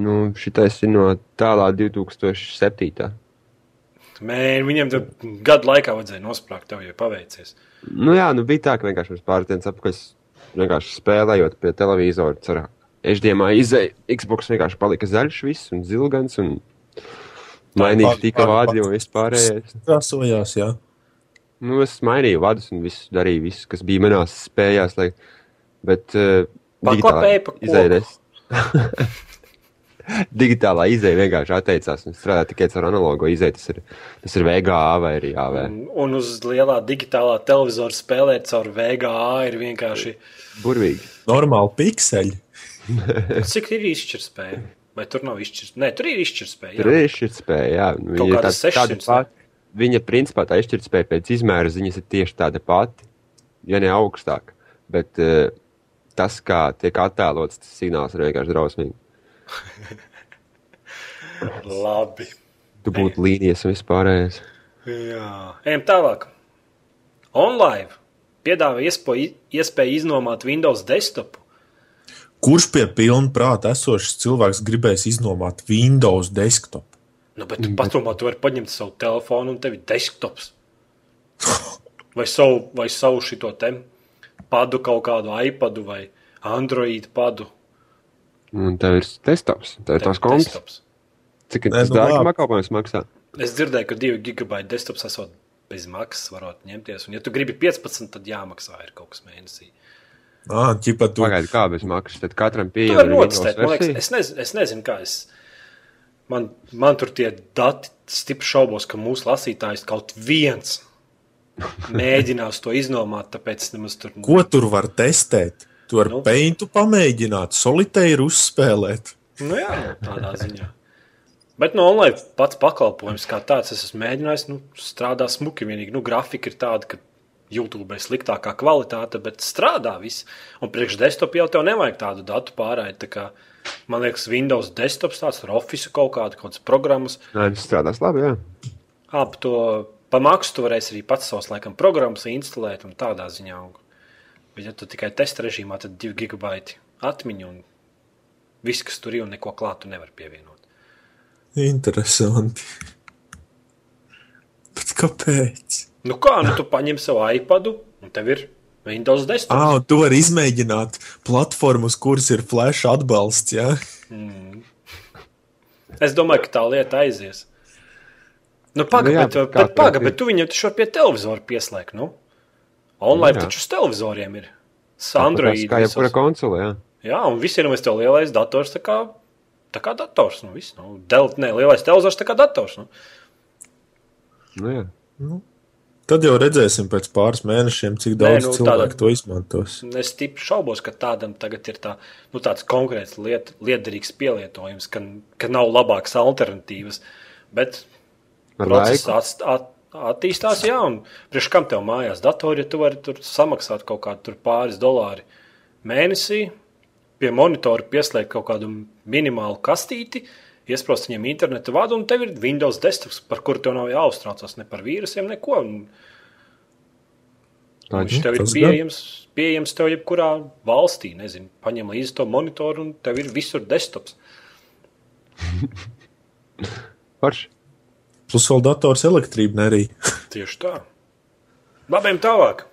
nu, šitais ir no tālā 2007. Mē, viņiem tur gadu laikā vajadzēja nosprāgt, tev jau paveicies. Nu, jā, nu bija tā, ka vienkārši pirms pāris dienas apakaļ vienkārši spēlējot pie televizora ar HDMI izēju. Xbox vienkārši palika zaļš viss un zilgans un mainīgs pār- tika vādi un viss pārējais. Krāsojās, jā. Nu, es mainīju vadus un visu darīju, visu, kas bija manās spējās. Lai... Bet uh, Paklapēji pa koku. Digitālā izēja vienkārši atteicās un strādā tikai ar analogo izēju. Tas ir, tas ir VGA vai arī AV. Un, un uz lielā digitālā televizora spēlēt caur VGA ir vienkārši. Burvīgi. Normāli pikseļi. Cik ir izšķirtspēja? Vai tur nav izšķirtspēja? Nē, tur ir izšķirtspēja. Tur ir šī spēja, jā. Viņa ir tāda 600, pati. Viņa principā tā izšķirtspēja pēc izmēra ziņas ir tieši tāda pati, ja ne augstāka. Bet uh, tas, kā tiek attēlots, tas signāls ir vienkārši drausmīgi. Labi. Tu būtu līnijas vispārējais. Jā, ejam tālāk. Online piedāvā iespēju, iespēju iznomāt Windows desktop. Kurš pie pilna prāta esošs cilvēks gribēs iznomāt Windows desktop? Nu, bet tu padomā, tu vari paņemt savu telefonu un tev ir desktops. Vai savu, vai savu šito te padu, kaut kādu iPadu vai Android padu. Un tev ir desktops, tev ir tās desktops. Cik Nē, tas nu dārgi pakalpojums maksā? Es dzirdēju, ka 2 gigabaita desktops esot bez maksas varot ņemties. Un, ja tu gribi 15, tad jāmaksā ir kaut kas mēnesī. Ah, ķipa, tu, Pagaidi, kā bez maksas, tad katram vari ir notestēt. Man liekas, es, nez, es nezinu, kā es. Man, man tur tie dati stipri šaubos, ka mūsu lasītājs kaut viens mēģinās to iznomāt, tāpēc nemaz tur ko tur var testēt? Tu vari Nu. nu. peintu pamēģināt, solitēru uzspēlēt. Nu, jā, nu, tādā ziņā. Bet no online pats pakalpojums kā tāds, es esmu mēģinājis, nu, strādā smuki. Vienīgi, nu, grafika ir tāda, ka YouTube ir sliktākā kvalitāte, bet strādā viss. Un priekš desktop jau tev nevajag tādu datu pārraidi. Tā kā, man liekas, Windows desktops tāds ar Office kaut kādu, kaut kādas programmas. Nē, tas strādās labi, jā. Ap to pamaksu tu varēsi arī pats savus, laikam, programmas instalēt un tādā ziņā. Bet, ja tu tikai testa režīmā, tad 2 gigabaiti atmiņu un viss, kas tur ir un neko klāt, tu nevari pievienot. Interesanti. Bet kāpēc? Nu kā, nu tu paņem savu iPadu un tev ir Windows desktop. Ah, un tu vari izmēģināt platformas, kuras ir flash atbalsts. Ja? Es domāju, ka tā lieta aizies. Nu, pagaidi, Nu jā, bet, bet paga, bet tu viņu taču pie televizora pieslēgt. Nu? Online Nu jā. taču uz televizoriem ir. Android. Kā jebkura konsole, jā. Jā, un visiem ir tev lielais dators, tā kā, tā kā dators. Nu, viss, nu, Del, ne, lielais televizors, tā kā dators. Nu. Nu, jā. Tad jau redzēsim pēc pāris mēnešiem, cik Nē, daudz nu, nu, cilvēku tāda- to izmantos. Es stipri šaubos, ka tādam tagad ir tā, nu, tāds konkrēts liet, liederīgs pielietojums, ka, ka nav labākas alternatīvas. Bet Ar process laiku. at, at, attīstās, jā, un priekš kam tev mājās datori, ja tu vari tur samaksāt kaut kādu pāris dolāri mēnesī, pie monitora pieslēgt kaut kādu minimālu kastīti, iesprost viņam interneta vadu, un tev ir Windows desktops, par kuru tev nav jāuztraucas ne par vīrusiem, neko. Un, Tā Viņš tev ir pieejams, pieejams tev jebkurā valstī. Nezinu, paņem līdzi to monitoru, un tev ir visur desktops. Parši. Plus vēl dators elektrība arī. Tieši tā. Labiem tālāk.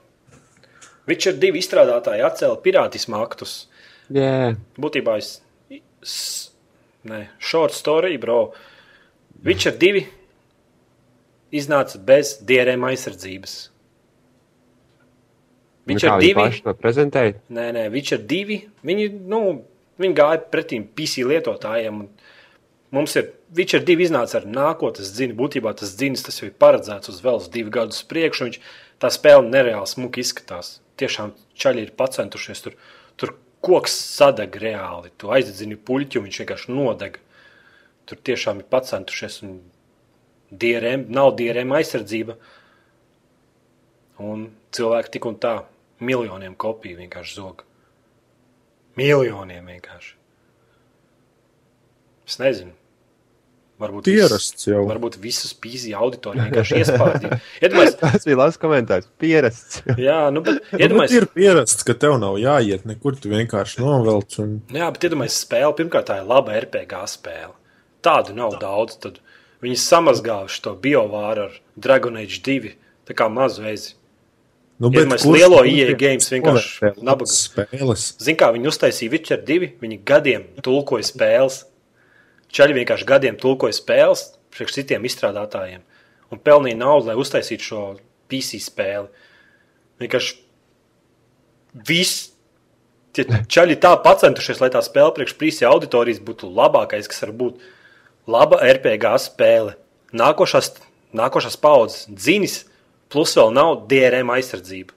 Witcher divi izstrādātāji atcēla pirātismu aktus. Jā, Būtībā es. s- Nē, short story, bro. Witcher divi iznāca bez DRM aizsardzības. nu, Witcher viņi divi. paši to prezentēja. Nē, nē, Witcher 2. Viņi, nu, viņi gāja pretī PC lietotājiem. un Mums ir Witcher 2 iznāca ar nākotnes dzini. Būtībā tas dzinis tas jau ir paredzēts uz vēl uz divu gadu priekšu. Viņš, tā spēle nereāli smuki izskatās. Tiešām čaļi ir pacentušies. Tur, tur koks sadeg reāli. Tu aizdedzini puļķi un viņš vienkārši nodeg. Tur tiešām ir pacentušies. DRM, nav DRM aizsardzība. Un cilvēki tik un tā miljoniem kopiju vienkārši zog. Miljoniem vienkārši. Es nezinu. Varbūt Pierasts jau. Varbūt visus pīzi auditoriju vienkārši iespādīja. Iedomājieties, Tas bija labs komentārs. Pierasts. jā, nu, bet Nu, bet iedomājieties, ir pierasts, ka tev nav jāiet nekur, tu vienkārši novelc. Un... Jā, bet iedomājieties, spēle. Pirmkārt, tā ir laba RPG spēle. Tādu nav daudz. Tad viņi samazgājuši to biovāru ar Dragon Age 2. Tā kā mazu veizi. Nu, Iedomājies, kurš lielo ir games vienkārši nabaga. spēles. Ziniet, kā viņi uztaisīja Witcher 2. Viņi gadiem tulkoja spēles. Čaļi vienkārši gadiem tulkoja spēles priekš citiem izstrādātājiem un pelnīja naudu, lai uztaisītu šo PC spēli. Vienkārši viss. Tie čaļi tā pacentušies, lai tā spēle priekš PC auditorijas būtu labākais, kas var būt laba RPG spēle. Nākošās, nākošās paudzes dzinis, plus vēl nav DRM aizsardzība.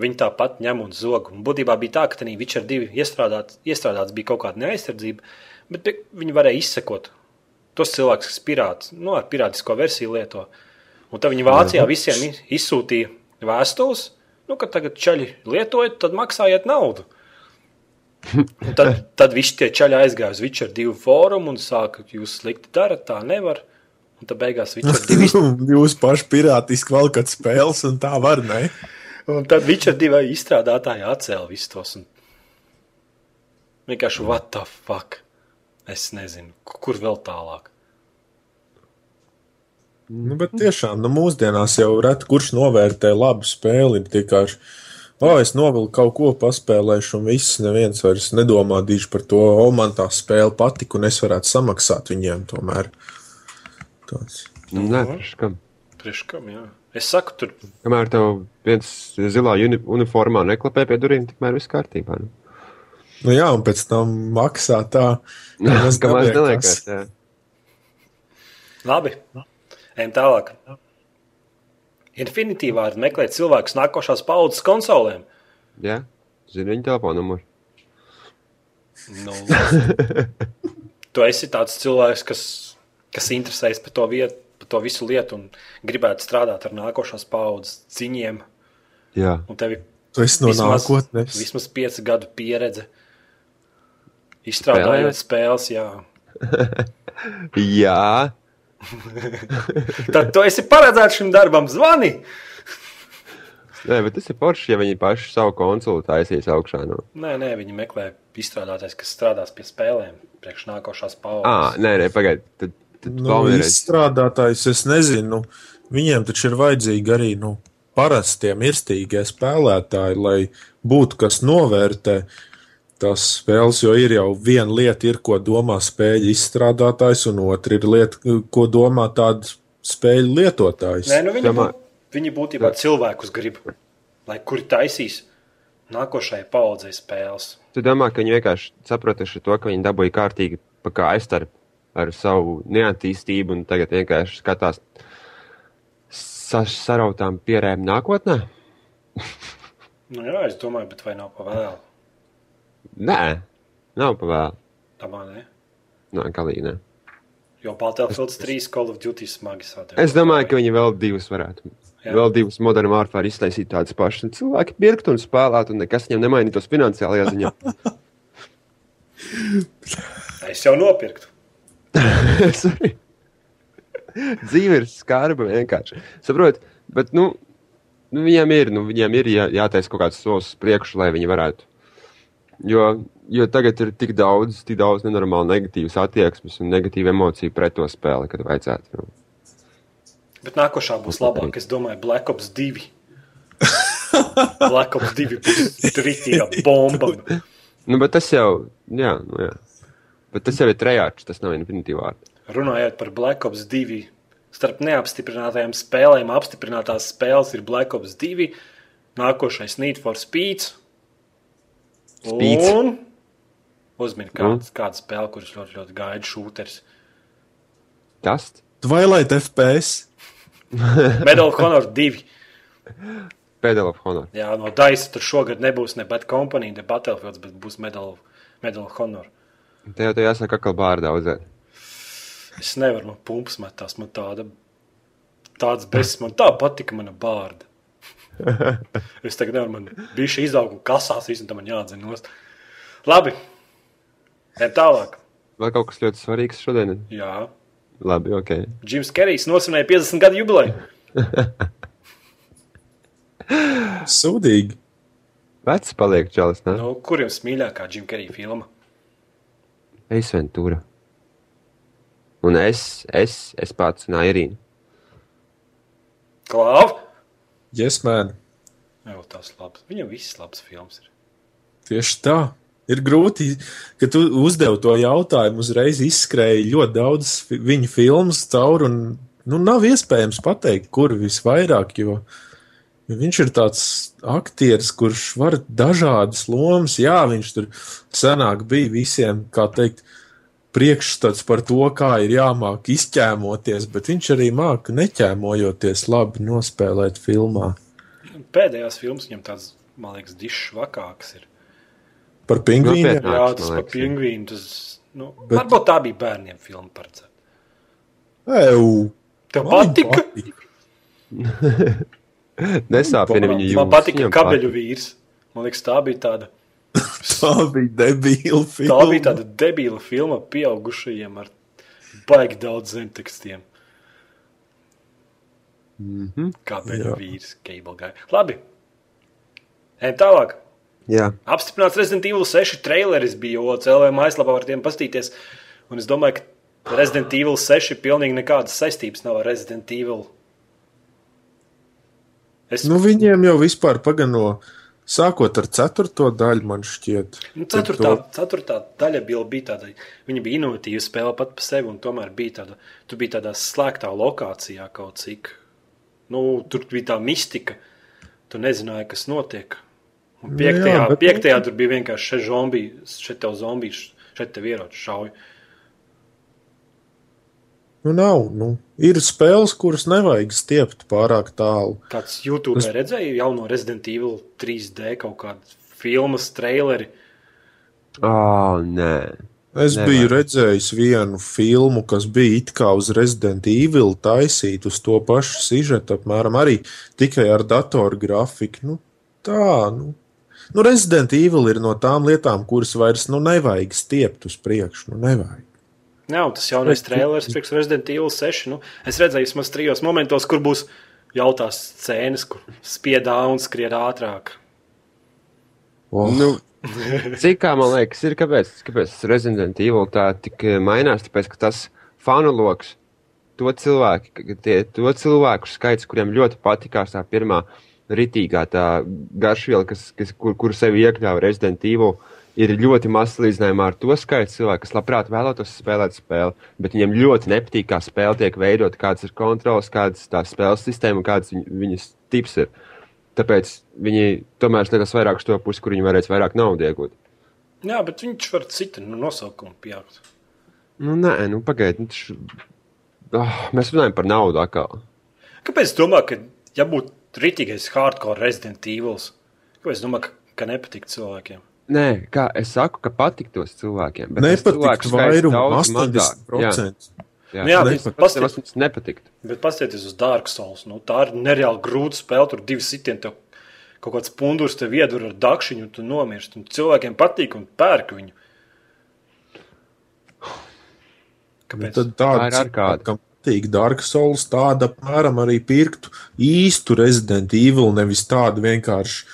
Viņi tāpat ņem un zog. Un būtībā bija tā, ka tajā Witcher 2 iestrādāts, iestrādāts bija kaut kāda neaizsardzība, bet viņi varēja izsekot tos cilvēkus, kas pirāts, nu, ar pirātisko versiju lieto. Un tad viņi Vācijā visiem i- izsūtīja vēstules, nu, ka tagad čaļi lietojat, tad maksājiet naudu. Un tad, tad visi tie čaļi aizgāja uz Witcher 2 fórumu un sāka, jūs slikti darat, tā nevar. Un tad beigās Witcher 2 Jūs paši pirātiski valkat spēles, un tā var, ne? Un tad Witcher 2 izstrādātāji atcēla visus tos. Un... Vienkārši, what the fuck? Es nezinu, ku- kur vēl tālāk. Nu, bet tiešām, nu, mūsdienās jau reti kurš novērtē labu spēli. Tikai, o, es novilku kaut ko, paspēlēšu, un viss neviens vairs nedomā dīši par to, o, man tā spēle patika, un es varētu samaksāt viņiem tomēr. Tāds. Nē, priekš kam. Priekš kam, jā. Es saku, tur Kamēr tev viens zilā uni uniformā neklapē pie durvīm, tikmēr viss kārtībā. Nu. Nu, jā, un pēc tam maksā tā, ka tas Kamēr neliekas. jā. labi. Ejam tālāk. Infinitīvā var meklēt cilvēkus nākošās paudzes konsolēm. Jā, zinu viņa telefonu numuru. Nu, tu esi tāds cilvēks, kas, kas interesējas par to, vietu, par to visu lietu un gribētu strādāt ar nākošās paudzes ziņiem. Jā, Un tev ir Tu esi no nākotnes. vismaz piecu gadu pieredze. Izstrādājot spēles, jā. jā. Tad tu esi paredzēts šim darbam, zvani. Nē, bet tas ir forši, ja viņi paši savu konsoli taisīs augšā. Nu. Nē, nē, viņi meklē izstrādātājs, kas strādās pie spēlēm, priekš nākošās Ah, paudzes. nē, nē, pagaidi. Tad, tad Nu, izstrādātājs, es nezinu, nu, viņiem taču ir vajadzīgi arī nu, parastie mirstīgie spēlētāji, lai būtu kas novērtē tās spēles. Jo ir jau viena lieta, ir, ko domā spēļu izstrādātājs, un otra ir lieta, ko domā tāds spēļu lietotājs. Nē, nu viņi, Domā- viņi būtībā cilvēkus grib, lai kuri taisīs nākošajai paudzei spēles. Tu domā, ka viņi vienkārši sapratuši to, ka viņi dabūja kārtīgi pa kā aizstarp ar savu neattīstību un tagad vienkārši skatās sa sarautām pierēm nākotnē? Nu, jā, es domāju, bet vai nav pa vēlu? Nē, nav pavēl. Tamā, ne? Nē, galīgi nē. Jo Battlefield 3 Call of Duty smagi sadarbojās. Es domāju, ka viņi vēl divus varētu. Jā. Vēl divus modernu vārfāru iztaisīt tādas pašas. Un cilvēki pirktu un spēlētu, un nekas viņam nemainītos finansiālajā ziņā. Es jau nopirktu. Sorry. Dzīve ir skarba vienkārši. Saprotiet, bet nu, nu, viņiem ir, nu, viņiem ir jā, jātaisa kaut kāds solis priekšu, lai viņi varētu. Jo, jo tagad ir tik daudz, tik daudz nenormāli negatīvas attieksmes un negatīvu emociju pret to spēli, kad vajadzētu. Nu. Bet nākošā būs labāk. Es domāju, Black Ops 2. Black Ops 2 būs tritīga bomba. Nu, bet tas jau, jā, nu, jā. Bet tas jau ir trejāts, tas nav infinitīvā. Runājot par Black Ops 2, starp neapstiprinātajām spēlēm, apstiprinātās spēles ir Black Ops 2, nākošais Need for Speed. Speeds. Un uzmini, kāda, kāda spēle, kuras ļoti, ļoti gaida šūters. Tas? Twilight FPS. Medal of Honor 2. Pedal of Honor. Jā, no Daisa tur šogad nebūs ne Bad Company, ne Battlefields, bet būs Medal, of- Medal of Honor. Te jau te jāsaka, ka bārda audzēt. Es nevaru, man pumps metās, man tāda, tāds bezs, man tā patika mana bārda. Es tagad nevaru, man bija šī izauga kasās, visu, un tam nost. Labi, ejam tālāk. Vēl kaut kas ļoti svarīgs šodien. Jā, Labi, ok. Džims Kerijs nosvinēja 50 gadu jubileju. Sūdīgi. Vecs paliek čalis, ne? Nu, kur jums mīļākā Džim Kerija filma? Es Ventura. Un es, es, es pats un Airīna. Klāv? Yes, man. Jā, tas labs. Viņam viss labs films ir. Tieši tā. Ir grūti, ka tu uzdevi to jautājumu, uzreiz izskrēja ļoti daudz viņa filmas cauri, un nu, nav iespējams pateikt, kur visvairāk, jo, viņš ir tāds aktieris, kurš var dažādas lomas. Jā, viņš tur senāk bija visiem, kā teikt, priekšstats par to, kā ir jāmāk izķēmoties, bet viņš arī māca neķēmojoties labi nospēlēt filmā. Pēdējās filmas viņam tāds, man liekas, dišs vakāks ir. Par pingvīniem. Nopietnāk. Jā, man tas par jā. pingvīnu. Tas, nu, Bet-. Varbūt tā bija bērniem filma paredzēta. Ew, Tev man patika? Nesāpina viņu jūtas. Man patika kabeļu vīrs. Man liekas, tā bija tāda Tā bija debīla Tā filma. bija tāda debila filma pieaugušajiem ar baigi daudz zemtekstiem. Mhm. Kā bija Jā. vīrs, Cable Guy. Labi. Ejam tālāk. Jā, Apstiprināts Resident Evil 6 traileris bija OCLV mājaslapā, var tiem pastīties. Un es domāju, ka Resident Evil 6 pilnīgi nekādas saistības nav ar Resident Evil. Es, Nu, viņiem jau vispār pagano, sākot ar ceturto daļu, man šķiet. Nu, ceturtā, to- ceturtā daļa bija, bija tāda, viņa bija inovatīva spēle pat par sevi, un tomēr bija tāda, tu biji tādā slēgtā lokācijā kaut cik. Nu, tur bija tā mistika, tu nezināji, kas notiek. Un Nu piektajā, jā, bet- piektajā tur bija vienkārši šeit zombiji, šeit tev zombiji, šeit tev ieroči šauj. Nu, nav. Nu, ir spēles, kuras nevajag stiept pārāk tālu. Kāds YouTube Tas- redzēja jauno Resident Evil 3D kaut kādu filmas traileri. oh, nē. Es Nevajag. biju redzējis vienu filmu, kas bija it kā uz Resident Evil taisīta uz to pašu sižetu, apmēram arī tikai ar datoru grafiku. Nu, tā, nu. Nu, Resident Evil ir no tām lietām, kuras vairs nu, nevajag stiept uz priekšu. Nu, nevajag. Jā, un tas jaunais traileris priekš Resident Evil 6. Nu, es redzēju, vismaz trijos momentos, kur būs jautās scēnas, kur spiedā un skried ātrāk. Oh, Nu, cik kā man liekas, ir kāpēc, kāpēc Resident Evil tā tik eh, mainās? Tāpēc, ka tas fanu lokus, to cilvēku, ka tie, to cilvēku skaits, kuriem ļoti patikās tā pirmā ritīgā tā garšviela, kas, kas, kur, kur sevi iekļāva Resident Evil, ir ļoti maz salīdzinājumā ar to skaitu cilvēku, kas labprāt vēlētos spēlēt spēli, bet viņiem ļoti nepatīk, kā spēle tiek veidota, kādas ir kontrols, kādas tā spēles sistēma un kādas viņ, viņas tips ir. Tāpēc viņi tomēr skatās vairāk uz to pusi, kur viņi varēs vairāk naudas iegūt. Jā, bet viņš var citu nu, nosaukumu pieaugt. Nu, nē, nu, pagaidiet, nu, taču... oh, mēs runājam par naudu atkal. Kāpēc es domāju, ka, ja būtu rītīgais hardcore Resident Evil, kāpēc es domāju, ka, ka nepatīk cilvēkiem? Nē, kā es saku, ka patiktos cilvēkiem. bet tas cilvēku Nepatīk mazāk. 80%. Jā, Nu jā, tas mums nepatikt. Bet paskatieties uz Dark Souls. Nu, tā ir nereāli grūta spēle. Tur divi sitieni, tev kaut kāds pundurs tev iedur ar dakšiņu, un tu nomirsti. Un cilvēkiem patīk un pērk viņu. Kāpēc? Tad Tā tāda ir arkāde. kam patīk Dark Souls, tāda apmēram arī pirktu īstu Resident Evil, nevis tādu vienkārši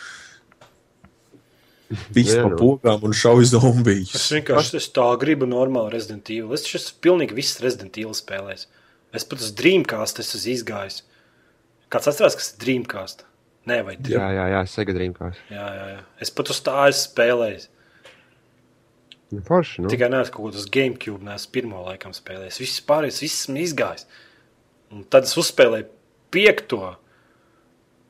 visu Jā, pa pogām un šauj Es zombijus. vienkārši es tā gribu normāli Resident Evil. Es esmu pilnīgi visas Resident Evil spēlēs. Es pat uz Dreamcast esmu izgājis. Kāds atcerās, kas ir Dreamcast? Nē, vai Jā, Dream? jā, jā, sagadījumā kās. Jā, jā, jā. Es pat uz tā esmu spēlējis. Nu, forši, nu. Tikai neesmu kaut kādā GameCube, neesmu pirmo laikam spēlējis. Viss pārējais, viss esmu izgājis. Un tad es uzspēlēju piekto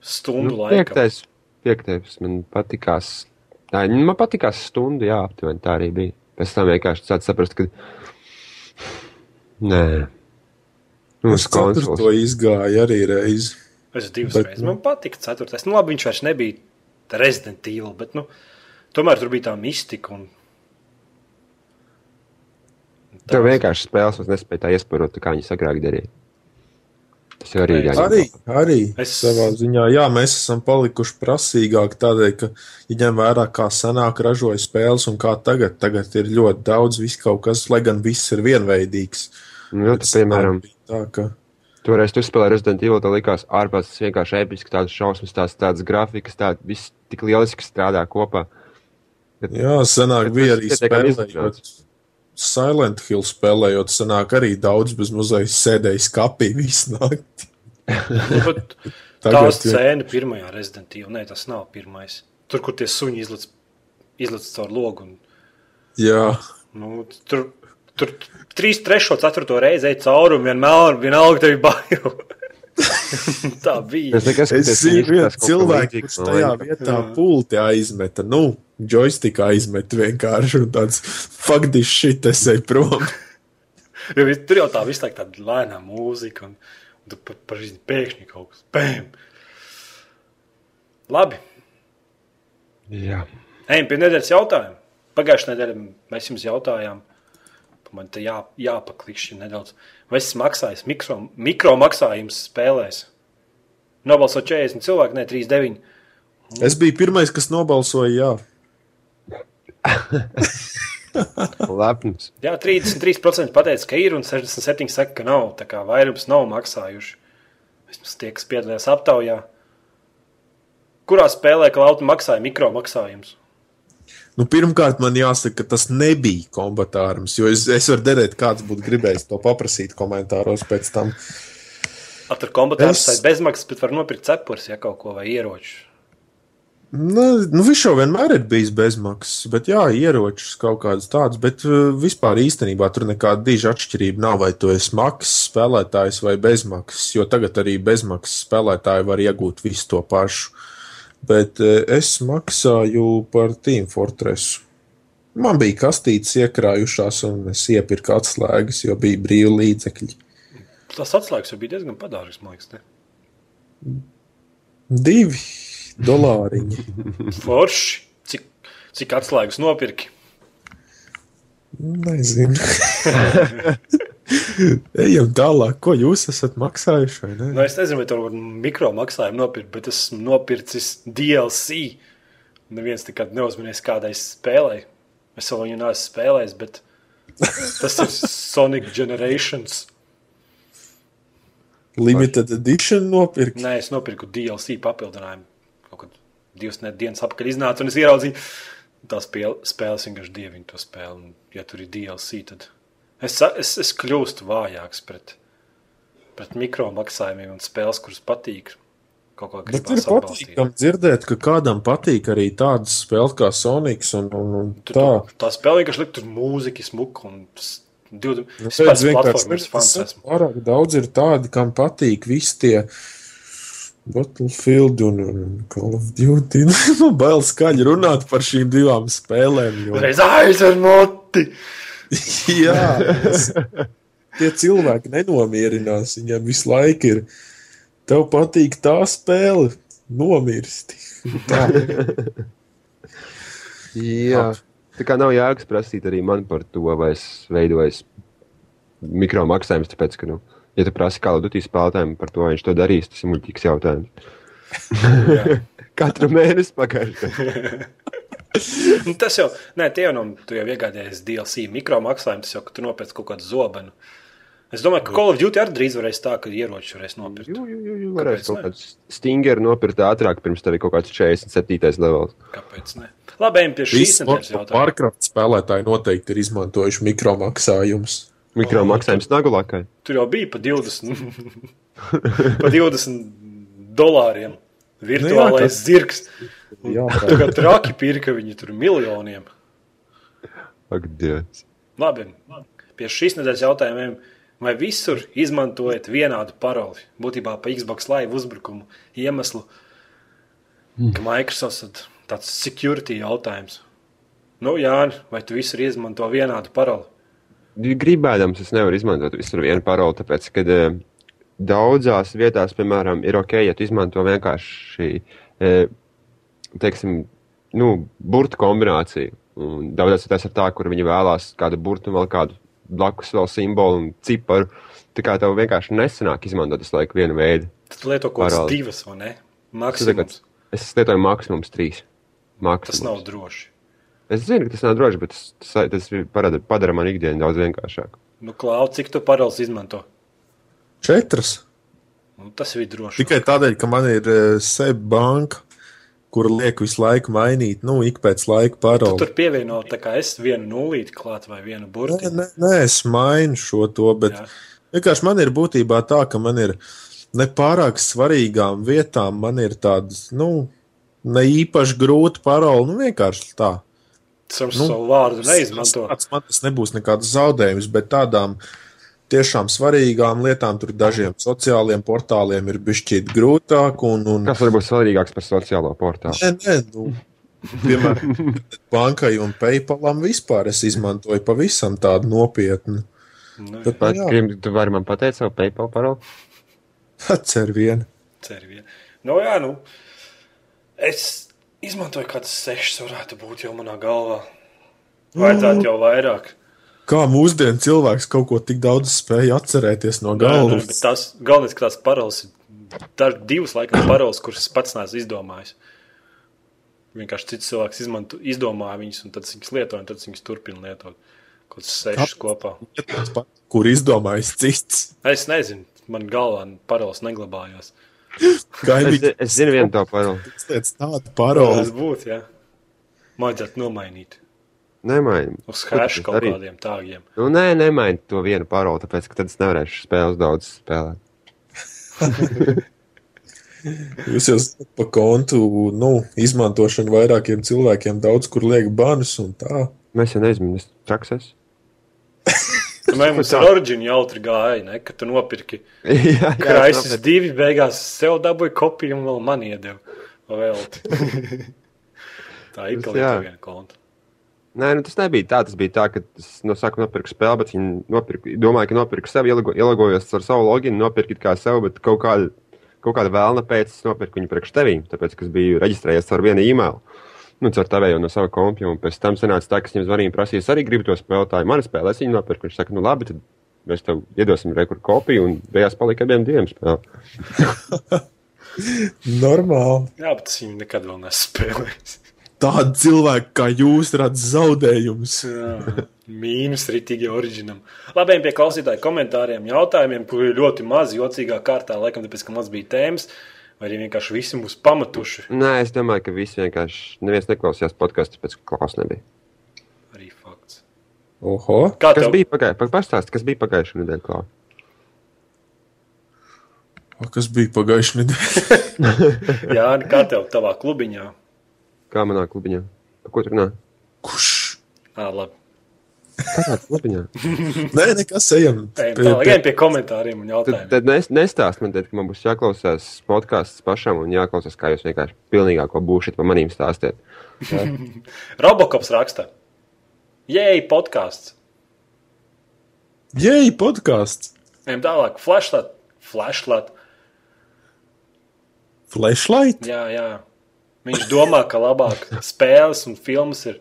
stundu Nu, laiku. piektais, piektais man patikās. Tā, man patikās stundu, jā, aptuveni tā arī bija. Pēc tam vienkārši sāc saprast, ka. Nē. Nu, Es ceturto konsoles. izgāju arī reizi. Es divas Bet, reizes. nu. Man patika ceturtais. Nu, labi, viņš vairs nebija Resident Evil, bet nu, tomēr tur bija tā mistika. Un... Tev vienkārši spēles vairs nespēja tā iesparot, kā viņi agrāk darīja. Tas arī ir jāņem. Arī, arī Es- savā ziņā, jā, mēs esam palikuši prasīgāki tādēļ, ka, ja ņem vērā, kā senāk ražoja spēles un kā tagad, tagad ir ļoti daudz viss kaut kas, lai gan viss ir vienveidīgs. Nu, Bet tu, piemēram, Tā, ka, toreiz tu spēlēji Resident Evil, tev likās ārpus tas vienkārši episki, tādas šausmas, tās tādas grafikas, tā viss tik lieliski strādā kopā. jā, senāk Bet bija tas arī spēlējot. izlīdzināts. Silent Hill spēlējot, senāk arī daudz bez muzeja sēdēja skapī visu nakti. Nu, Tā scēna pirmajā Resident Evil, nē, tas nav pirmais. Tur, kur tie suņi izlaiž izlaiž caur logu. Un, jā, nu, tur, tur trīs, trešo, ceturto reizi ej cauri un vienmēr, vienalga tev ir bail. Tā bija. Es es zinu, viens cilvēks, kurš tajā vietā pulti aizmeta, nu, joystick aizmeta vienkārši un tāds faktiski šit es eju prom. Jo tur jau tā visu laiku tāda lēnā mūzika, un, un tu pa- šī pēkšņi kaut kas bēm. Labi, Jā. ejam pie nedēļas jautājuma. Pagājušajā nedēļā mēs jums jautājām, man te jā, jāpaklikšķi nedaudz. Vai es maksāju mikro, mikro maksājumus spēlēs? Nobalso 40 cilvēku, ne 39. Es biju pirmais, kas nobalsoja, jā. Lepns. Jā, 33% pateica, ka ir, un 67% saka, ka nav. Tā kā vairums nav maksājuši. Vismaz tie, kas piedalījās aptaujā. Kurā spēlē klauta maksāja mikro maksājumus? Nu, pirmkārt, man jāsaka, ka tas nebija kombatārums, jo es, es varu derēt, kāds būtu gribējis to paprasīt komentāros pēc tam. Ar tur kombatārs Es- bezmaksas, bet var nopirkt cepures, ja kaut ko vai ieroču. Nu, nu, viņš jau vienmēr ir bijis bezmaksas, bet jā, ieročus kaut kādas tādas, bet uh, vispār īstenībā tur nekāda diža atšķirība nav, vai tu esi maksas spēlētājs vai bezmaksas, jo tagad arī bezmaksas spēlētāji var iegūt visu to pašu. Bet uh, es maksāju par Team Fortress. Man bija kastītes iekrājušās, un es iepirku atslēgas, jo bija brīvi līdzekļi. Tas atslēgas jau bija diezgan padārgas, man liekas. Ne? Divi dolāriņi. Forši. Cik, cik atslēgas nopirki? Nezinu. Ejam tālāk, ko jūs esat maksājuši. ne? Nu, es nezinu, vai tur mikro maksājumu nopirkt, bet esmu nopircis DLC. Neviens nekad neuzmanīs kādai spēlei. Es vēl viņu neesmu spēlējis, bet tas ir Sonic Generations. Limited edition nopirkt. Nē, es nopirku DLC papildinājumu. Kaut kad divas dienas atpakaļ iznāca, un es ieraudzīju, tās spēle- spēles vienkārši dievinu to spēli. Un, ja tur ir DLC, tad es, es, es kļūstu vājāks pret, pret mikro maksājumiem un spēles, kuras patīk. Bet ir patīkami dzirdēt, ka kādam patīk arī tādas spēles kā Sonics un, un, un Tu, tā. tā. tā spēle vienkārši likt tur mūziku, smuku un tas 20. Nu, vienkārši tas fans esmu. Pārāk daudz ir tādi, kam patīk visi tie Battlefield un, un Call of Duty. Man bail skaļi runāt par šīm divām spēlēm. Jo... Reiz aizver moti! Jā, es, tie cilvēki nenomierinās. Viņiem visu laiku ir. Tev patīk tā spēle, nomirsti. Tā. Jā, tā kā nav jēgas prasīt arī man par to, vai es veidoju mikro maksājumus, tāpēc, ka, nu, ja tu prasi kādu dutīs spēlētājiem par to, vai viņš to darīs, tas ir muļķīgs jautājums. Katru mēnesi pagājušajā. Nu, tas jau, nē, tie jau nav, tu jau iegādājies DLC mikro maksājumu, tas jau, ka tu nopērci kaut kādu zobenu. Es domāju, ka Call of Duty arī drīz varēs tā, ka ieroči varēs nopirkt. Jū, jū, jū, varēs kaut ne? kāds stingeru nopirkt ātrāk, pirms tev ir kaut kāds 47. levels. Kāpēc ne? Labi, ejam pie šīs jautājumu. Warcraft spēlētāji noteikti ir izmantojuši mikromaksājumus. Mikro maksājums nagulākai. Tur jau bija pa 20, pa 20 dolāriem. Virtuālais Nu jā, tas- zirgs. Tu kā traki pirka viņi tur miljoniem. Ak, Dievs. Labi, pie šīs nedēļas jautājumiem. Vai visur izmantojat vienādu paroli? Būtībā pa Xbox Live uzbrukumu iemeslu, ka Microsoft ir tāds security jautājums. Nu, Jāni, vai tu visur izmanto vienādu paroli? Gribēdams, es nevaru izmantot visur vienu paroli, tāpēc, ka e, daudzās vietās, piemēram, ir ok, ja tu izmanto vienkārši, e, teiksim, nu, burtu kombināciju. Un daudzās vietās ir tā, kur viņi vēlās kādu burtu un vēl kādu blakus vēl simbolu un ciparu. Tā kā tev vienkārši nesanāk izmantot visu laiku vienu veidu. Tad tu lieto kaut kādas divas, vai ne? Tas, Maksimums. es lietoju maksimums trīs. Maksimums. Tas nav droši. Es zinu, ka tas nav droši, bet tas, tas, tas ir parada, padara man ikdienu daudz vienkāršāku. Nu, Klau, cik tu paroles izmanto? Četras. Nu, tas ir droši. Tikai tādēļ, ka man ir uh, seba banka, kur liek visu laiku mainīt, nu, ik pēc laika Tu paroli. tur pievieno tā kā es vienu nulīti klāt vai vienu Nē, burti. nē, nē, es mainu šo to, bet Jā. vienkārši man ir būtībā tā, ka man ir ne pārāk svarīgām vietām, man ir tādas, nu, ne īpaši grūti paroli, nu, vienkārši tā. Savu, Nu, savu vārdu neizmanto. Tas, man tas nebūs nekāds zaudējums, bet tādām tiešām svarīgām lietām, tur dažiem sociāliem portāliem ir bijis grūtāk. Un, un, Kas var būt svarīgāks par sociālo portālu? nē, nē, nu, piemēram, bankai un PayPalam vispār es izmantoju pavisam tādu nopietnu. Nu, nu, jā, gribi- tu vari man pateikt savu PayPal paroli? atcer vienu. Cer vien. Nu, jā, nu. Es izmantoju kādas sešas, varētu būt jau manā galvā. Tā jau vairāk? Kā mūsdienu cilvēks kaut ko tik daudz spēja atcerēties no galvas? bet tās galvenais, ka tās paroles ir dar, divas laikam paroles, kuras es pats neesmu izdomājis. Vienkārši cits cilvēks izmanto, izdomāja viņus, un tad viņas lieto, un tad viņas turpina lietot. Kaut kas sešas kopā. Kur izdomājis cits? Es nezinu, man galvā parols neglabājās. Es, Gaidīt, es zinu vienu to paroli. tādu paroli. Tas būtu, jā. Vajadzētu nomainīt Nemaini. uz hash kaut Arī. kādiem tāgiem. Nu, nē, nemaini to vienu paroli, tāpēc, ka tad es nevarēšu spēles daudz spēlēt. Jūs jau par kontu nu, izmantošanu vairākiem cilvēkiem, daudz kur liek banus un tā. Mēs jau neizmanām, es trakses. Vai mums ar originu jautri gāja, ne? Kad tu nopirki jā, Kraisis divi, beigās sev dabūja kopiju un vēl man iedeva velti. tā ir Tas kaut jā. kāda viena konta. Nē, nu, tas nebija tā. Tas bija tā, ka es no sākuma nopirku spēli, bet viņi nopirka, domāju, ka nopirku sev, ielago, ielagojos ar savu loginu, nopirku kā sev, bet kaut kāda, kaut kāda vēlna pēc es nopirku viņu priekš tevīm, tāpēc, ka es biju reģistrējies ar vienu e-mailu. Nu, caur tevēju no sava kompja, un pēc tam sanāca tā, ka es viņam zvanīju, prasīju, arī gribu to spēlētāju. Man spēlē, es viņu nopirku. Viņš saka, nu labi, tad mēs tev iedosim rekur kopiju, un beigās palika abiem diviem spēlē. Normāli. Jā, bet es viņu nekad vēl nespēlēju. Tādi cilvēki kā jūs redzat zaudējumus. Mīnus ritīgi oriģinam. Labi, ejam pie klausītāju komentāriem, jautājumiem, kuri ir ļoti mazi, jocīgā kārtā, laikam, tāpēc, ka mums bija tēmas, vai arī vienkārši visi mūs pamatuši. Nē, es domāju, ka visi vienkārši neviens neklausījās podkāstu, tāpēc, ka klaus nebija. Arī fakts. Oho, Kā Kas tev bija pagājušajā? Pastāst, kas bija pagājušajā nedēļā? Klau? O, kas bija pagājušajā nedēļā? Jā, kā tev tavā klubiņā? Kā manā klubiņā? Par ko tur runā? Kurš? Ā, labi. Kādā klubiņā? Nē, nekas ejam. Ejam Pie- pie- pie komentāriem un Tad, jautājumiem. tad nes, nestāst man, tad, ka man būs jāklausās podkāsts pašam un jāklausās, kā jūs vienkārši pilnīgāko būšat par manīm stāstiet. Robokops raksta. Jēj, podkāsts. Jēj, podkāsts. Ejam tālāk. Flashlight. Flashlight. Flashlight. Jā, jā. Viņš domā, ka labāk spēles un filmas ir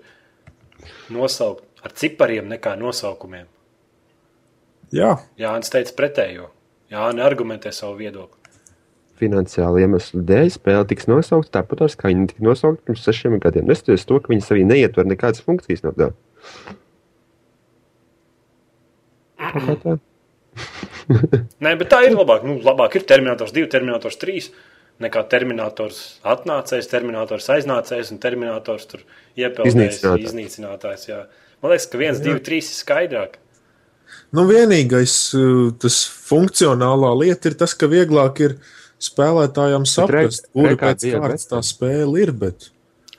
nosaukt ar cipariem nekā nosaukumiem. Jā, Jānis teica pretējo. Jānis argumentē savu viedokli. Finansiāli iemeslu dēļ spēle tiks nosaukta tāpat, kā viņa tika nosaukta pirms sešiem gadiem. Neskatoties to, ka viņa sevī neietver nekādas funkcijas no tā. Tā? Nē, bet tā ir labāk. Nu, labāk ir Terminators 2, Terminators 3. Nekā Terminators atnācējs, Terminators aiznācējs un Terminators tur iepeldējis, Iznīcinātājs. iznīcinātājs. Jā. Man liekas, ka 1, 2, 3 ir skaidrāk. nu vienīgais uh, tas funkcionālā lieta ir tas, ka vieglāk ir spēlētājiem saprast, kā pēc kārtas bet- tā spēle ir. Bet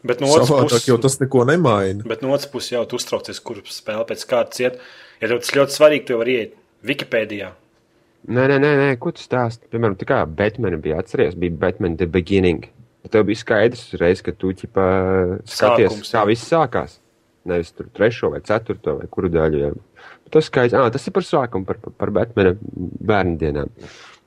Bet no otras puses, jau tas neko nemaina. Bet no otras puses jau tu uztraucies, kur spēle pēc kārtas iet. Ja tev tas ļoti svarīgi, tu vari iet Wikipēdijā. Nē, nē, nē, nē, ko tu stāsti? Piemēram, tā kā Batman bija atceries, bija Batman The Beginning. Tev bija skaidrs uzreiz, ka tu ķipa skaties, Sākums, kā viss sākās. Nevis tur trešo vai ceturto vai kuru daļu. Jā. Tas skaidrs, ah, tas ir par sākumu, par, par Batmana bērnu dienām.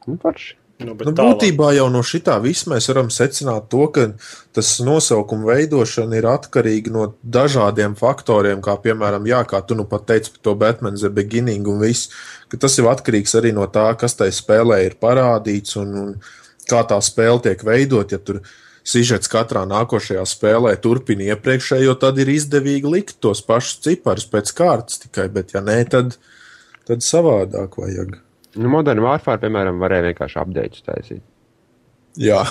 Nu, parši. Nu, Nu, būtībā jau no šitā viss mēs varam secināt to, ka tas nosaukuma veidošana ir atkarīga no dažādiem faktoriem, kā piemēram, jā, kā tu nu pat teici par to Batman The Beginning un viss, ka tas ir atkarīgs arī no tā, kas tai spēlē ir parādīts un, un kā tā spēle tiek veidot. Ja tur sižets katrā nākošajā spēlē turpina iepriekšējo, tad ir izdevīgi likt tos pašus ciparus pēc kārtas tikai, bet ja nē, tad, tad savādāk vajag. Nu, Modern Warfare, piemēram, varēja vienkārši apdeitu taisīt. Jā.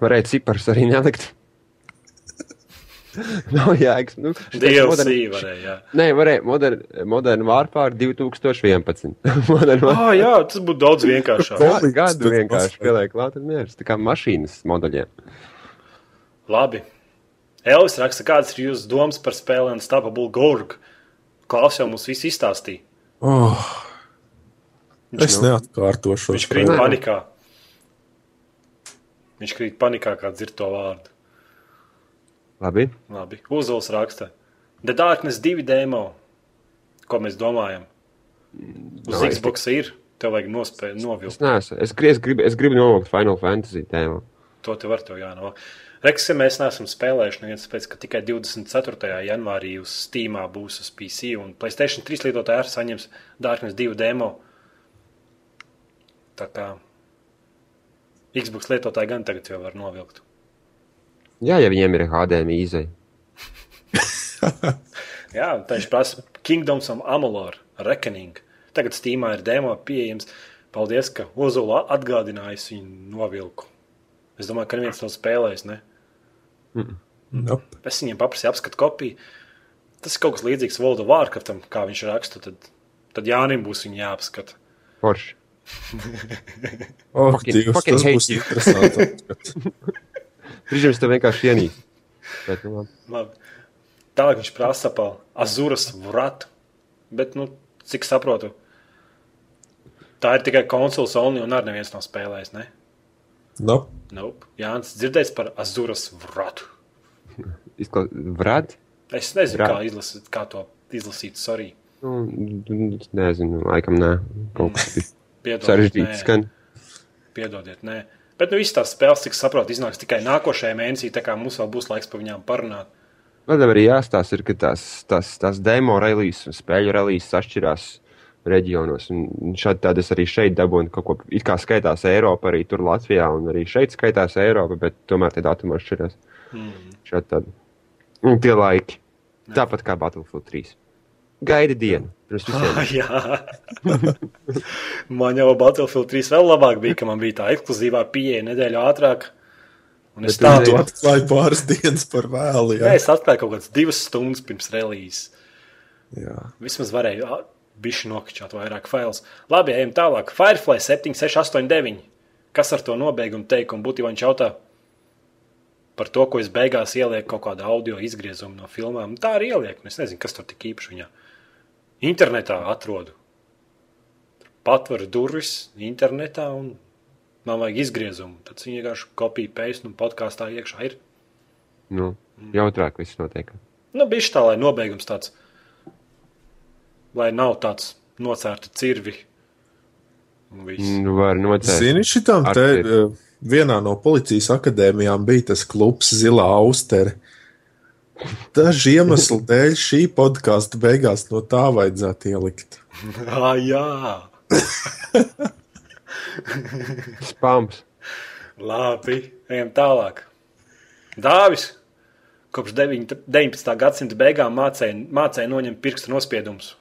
Varēja ciparus arī nelikt. Nav jēgas. Nu, DLC modern- varēja. Jā. Nē, varēja modern, modern Warfare 2011. modern Warfare. Oh, jā, tas būtu daudz vienkāršāk. Gadu, gadu vienkārši pieliek klāt un mieras. Tā kā mašīnas modeļiem. Labi. Elvis raksta, kādas ir jūsu domas par spēli Unstoppable Gorg? Klaus jau mums visu izstāstīja. Oh, Viņš, es nu, neatkārtošu. viņš krīt Nē. panikā. Viņš krīt panikā, kā dzird to vārdu. Labi. Labi. Uzuls raksta. The Darkness 2 demo. Ko mēs domājam? Uz Nav Xbox ir. Tev vajag nospēlēt, Es, novilkt. neesmu, es, gri- es, gribu, es gribu novākt Final Fantasy tēmu. To te var tev jānovāk. Reks, ja mēs neesam spēlējuši neviens, tāpēc, ka tikai 24. janvārī uz Steam būs uz PC un PlayStation 3 lietotāji arī saņems Darkness 2 demo. Tā kā Xbox lietotāji gan tagad jau var novilkt. Jā, ja viņiem ir HDMI izēja. Jā, tā viņš prasa Kingdoms of Amalur, Reckoning. Tagad Steamā ir demo pieejams. Paldies, ka Ozula atgādinājis viņu novilku. Es domāju, ka neviens nav spēlējis, ne? Nope. Es viņiem paprasīju apskatu kopiju. Tas ir kaut kas līdzīgs World of Warcraftam, kā viņš raksta. Tad, tad Jānim būs viņa jāapskata. Forši. Oh, Fucking- Dievs, fucking tas būs you. interesanti. Brīžiem tev vienkārši nu. Labi. Tālāk viņš prasa par Azuras vratu. Bet, nu, cik saprotu, tā ir tikai konsoles only un arī neviens nav spēlējis. Ne? Nope. Nope. Jā, dzirdējis par Azuras vratu. Vrad? Es nezinu, Vrat. kā, izlasīt, kā to izlasīt. Sorry. Nu, nezinu, laikam nē. Kaut kas bija Piedodiet, sarežģīts nē. skan. Piedodiet, nē. Bet nu, visas tās spēles, cik saprotu, iznāks tikai nākošajā mēnesī. Tā kā mums vēl būs laiks par viņām parunāt. Vēl arī jāstāsta, ir, ka tās, tās, tās demo releases un spēļu releases atšķirās reģionos. Un šādi tādas arī šeit dabūna kaut ko. It kā skaitās Eiropa, arī tur Latvijā, un arī šeit skaitās Eiropa, bet tomēr tie datumi atšķirās. Mm. Šādi tādi. Un tie laiki. Tāpat kā Battlefield 3. Gaida dienu. Ah, jā, man jau Battlefield 3 vēl labāk bija, ka man bija tā ekskluzīvā pieeja nedēļu ātrāk. Un es tādu Tu atklāji pāris dienas par vēlu. Jā, Jā, es atklāju kaut kādas divas stundas pirms release. jā. Vismaz varēju bišķi nokačāt vairāk failus. Labi, ejam tālāk. Firefly 7, 6, 8, 9. Kas ar to nobeigumu teikumu būtībā viņš jautā par to, ko es beigās ielieku kaut kādu audio izgriezumu no filmām. Tā arī ielieku. Es nezinu, kas tur tik īpaši viņā. Internetā atrodu. Patveru durvis internetā un man vajag izgriezumu. Tad viņi vienkārši kopija pēst un podkāstā iekšā ir. Nu, jautrāk viss notiek. Nu, bija tā, lai nobeigums tāds, lai nav tāds nocērta cirvi. Un viss. Nu, var nocēt. Zini, šitam te eh, vienā no policijas akadēmijām bija tas klubs Zilā Austere. Dažu iemeslu dēļ šī podkāstu beigās no tā vajadzētu ielikt. Ah, jā, Spams. labi. Ejam tālāk. Dāvis kopš 9, 19. gadsimta beigām mācīja, mācīja noņemt pirkstu nospiedumus.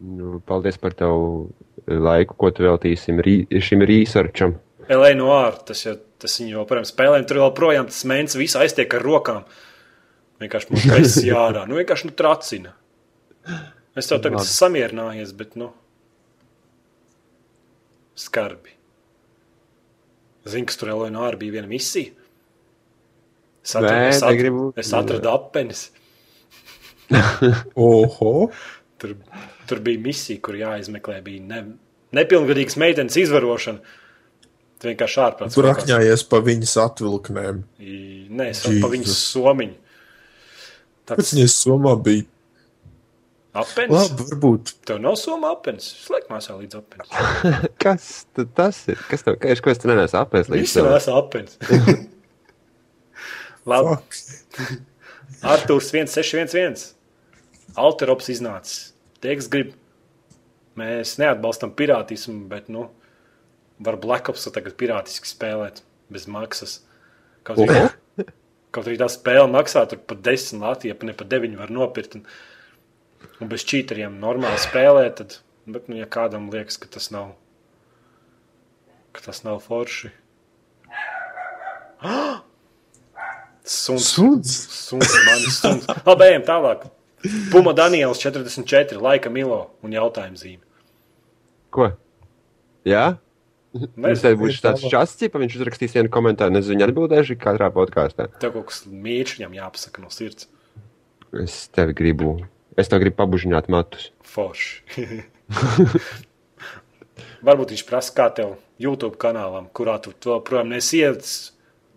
Nu, paldies par tavu laiku, ko tu veltīsim rī, šim researcham. Elēna no ārta, tas, jau- tas viņa joprojām spēlē, un tur joprojām tas mēnesis visu aiztiek ar rokām. Vienkārši mums tas jārā. Nu, vienkārši nu, tracina. Es tev tagad esmu samierinājies, bet, nu, skarbi. Zini, kas tur Elēna ārā bija viena misija? Es Nē, atradu, es atradu, es atradu apenis. Oho! Tur, tur bija misija, kur jāizmeklē. Bija ne, nepilngadīgas meitenes izvarošana. Tu vienkārši ārprāts. Tur akņājies pa viņas atvilknēm. I- Nē, es pa viņas Jesus. Somiņu. Pēc Tāds viņas somā bija apenis. labi, varbūt. Tev nav soma apenis. Es laiku māsā līdz apenis. Kas tu- tas ir? Kas tev, ko es te nenesu apēst līdz vēl esmu apenis. Labi. Artūrs 1611. Alterops iznācis. Tie, kas grib, mēs neatbalstam pirātismu, bet, nu, var Black Ops tagad pirātiski spēlēt bez maksas. Kaut arī, kaut arī tā spēle maksā pat 10 Latvijā, pa ne pa 9 var nopirkt. Un, un bez čīteriem normāli spēlēt, tad, bet, nu, ja kādam liekas, ka tas nav, ka tas nav forši. Suns. Suns. Suns, manis suns. Labi, ejam tālāk. Puma Daniels 44, laika Milo un jautājuma zīme. Ko? Jā? Viņš Nezinu, te būs tāds čats, ja viņš uzrakstīs vienu komentāru, nezinu, viņa atbildēšu katrā podkāstā. tev kaut kas mīļš viņam jāpasaka no sirds. Es tevi gribu, es tev gribu pabužināt matus. Forši. Varbūt viņš prasa, kā tev YouTube kanālam, kurā tu to projām nesiedz,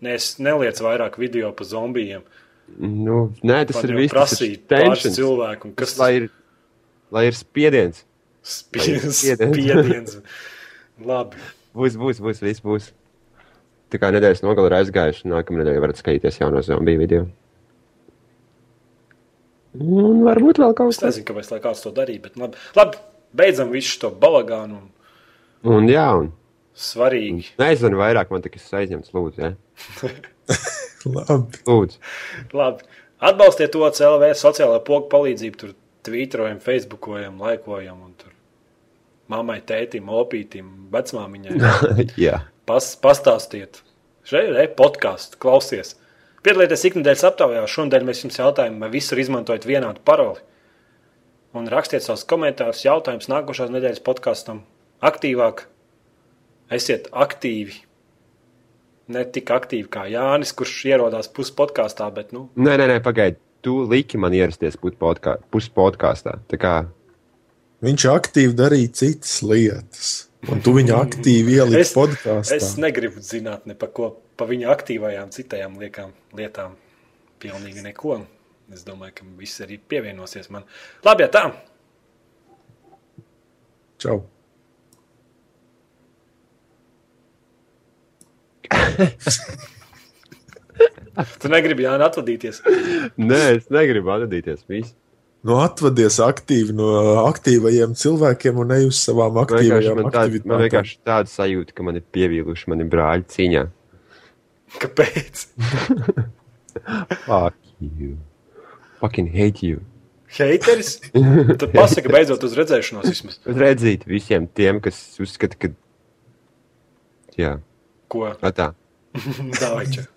nes, neliec vairāk video par zombijiem. Nu, nē, tas Man ir viss. ir prasīt tensions. cilvēku, un kas lai ir, lai ir spiediens. spiediens. Spiediens. spiediens. Labi. Būs, būs, būs, viss būs. Tā kā nedēļas nogalē ir aizgājuši, nākamā nedēļa varat skatīties jauno zombiju video. Un varbūt vēl kaut Es kas. nezinu, kāpēc lai kāds to darīja, bet labi. labi beidzam visu šo balagānu un Un jā, un svarīgi. neaizvanu vairāk, man tikai aizņemts lūdzu. Ja? Labi. Lūdzu. Labi. Atbalstiet to CLV sociālo pogu palīdzību. Tur tvītrojam, facebookojam, laikojam. Un tur mammai, tētim, opītim, vecmāmiņai. Jā. Pas, pastāstiet. Šeit ir podkāsts, klausies. Piedalieties ikdienas aptaujā. Šodien mēs jums jautājām, vai visur izmantojat vienādu paroli. Un rakstiet savus komentārus, jautājumus nākošās nedēļas podkāstam. Aktīvāk, esiet aktīvi. Ne tik aktīvi kā Jānis, kurš ierodās puspodkāstā, bet nu, Nē, nē, nē pagaidi. Tu liki man ierasties puspodkāstā. Tā kā Viņš aktīvi darīja citas lietas. Un tu viņu aktīvi ieliki Es- podkāstā. es negribu zināt ne par ko, par viņa aktīvajām citajām liekām, lietām. Pilnīgi neko. Es domāju, ka viss arī pievienosies man. Labi, ja tā. Čau! Tu negribi Jānis atvadīties. Nē, es negribu atradīties. Viss. Nu, atvadies aktīvi no aktīvajiem cilvēkiem un ej uz savām aktīvajām man, tād, man aktivitātēm. vienkārši tāda sajūta, ka man ir pievīluši mani brāļi cīņā. Kāpēc? Fuck you. Fucking hate you. Heiteris? Tad pasaka, beidzot uz redzēšanos vismaz. Redzīt visiem tiem, kas uzskata, ka. Jā, Ko? tā. Dāvai, čau.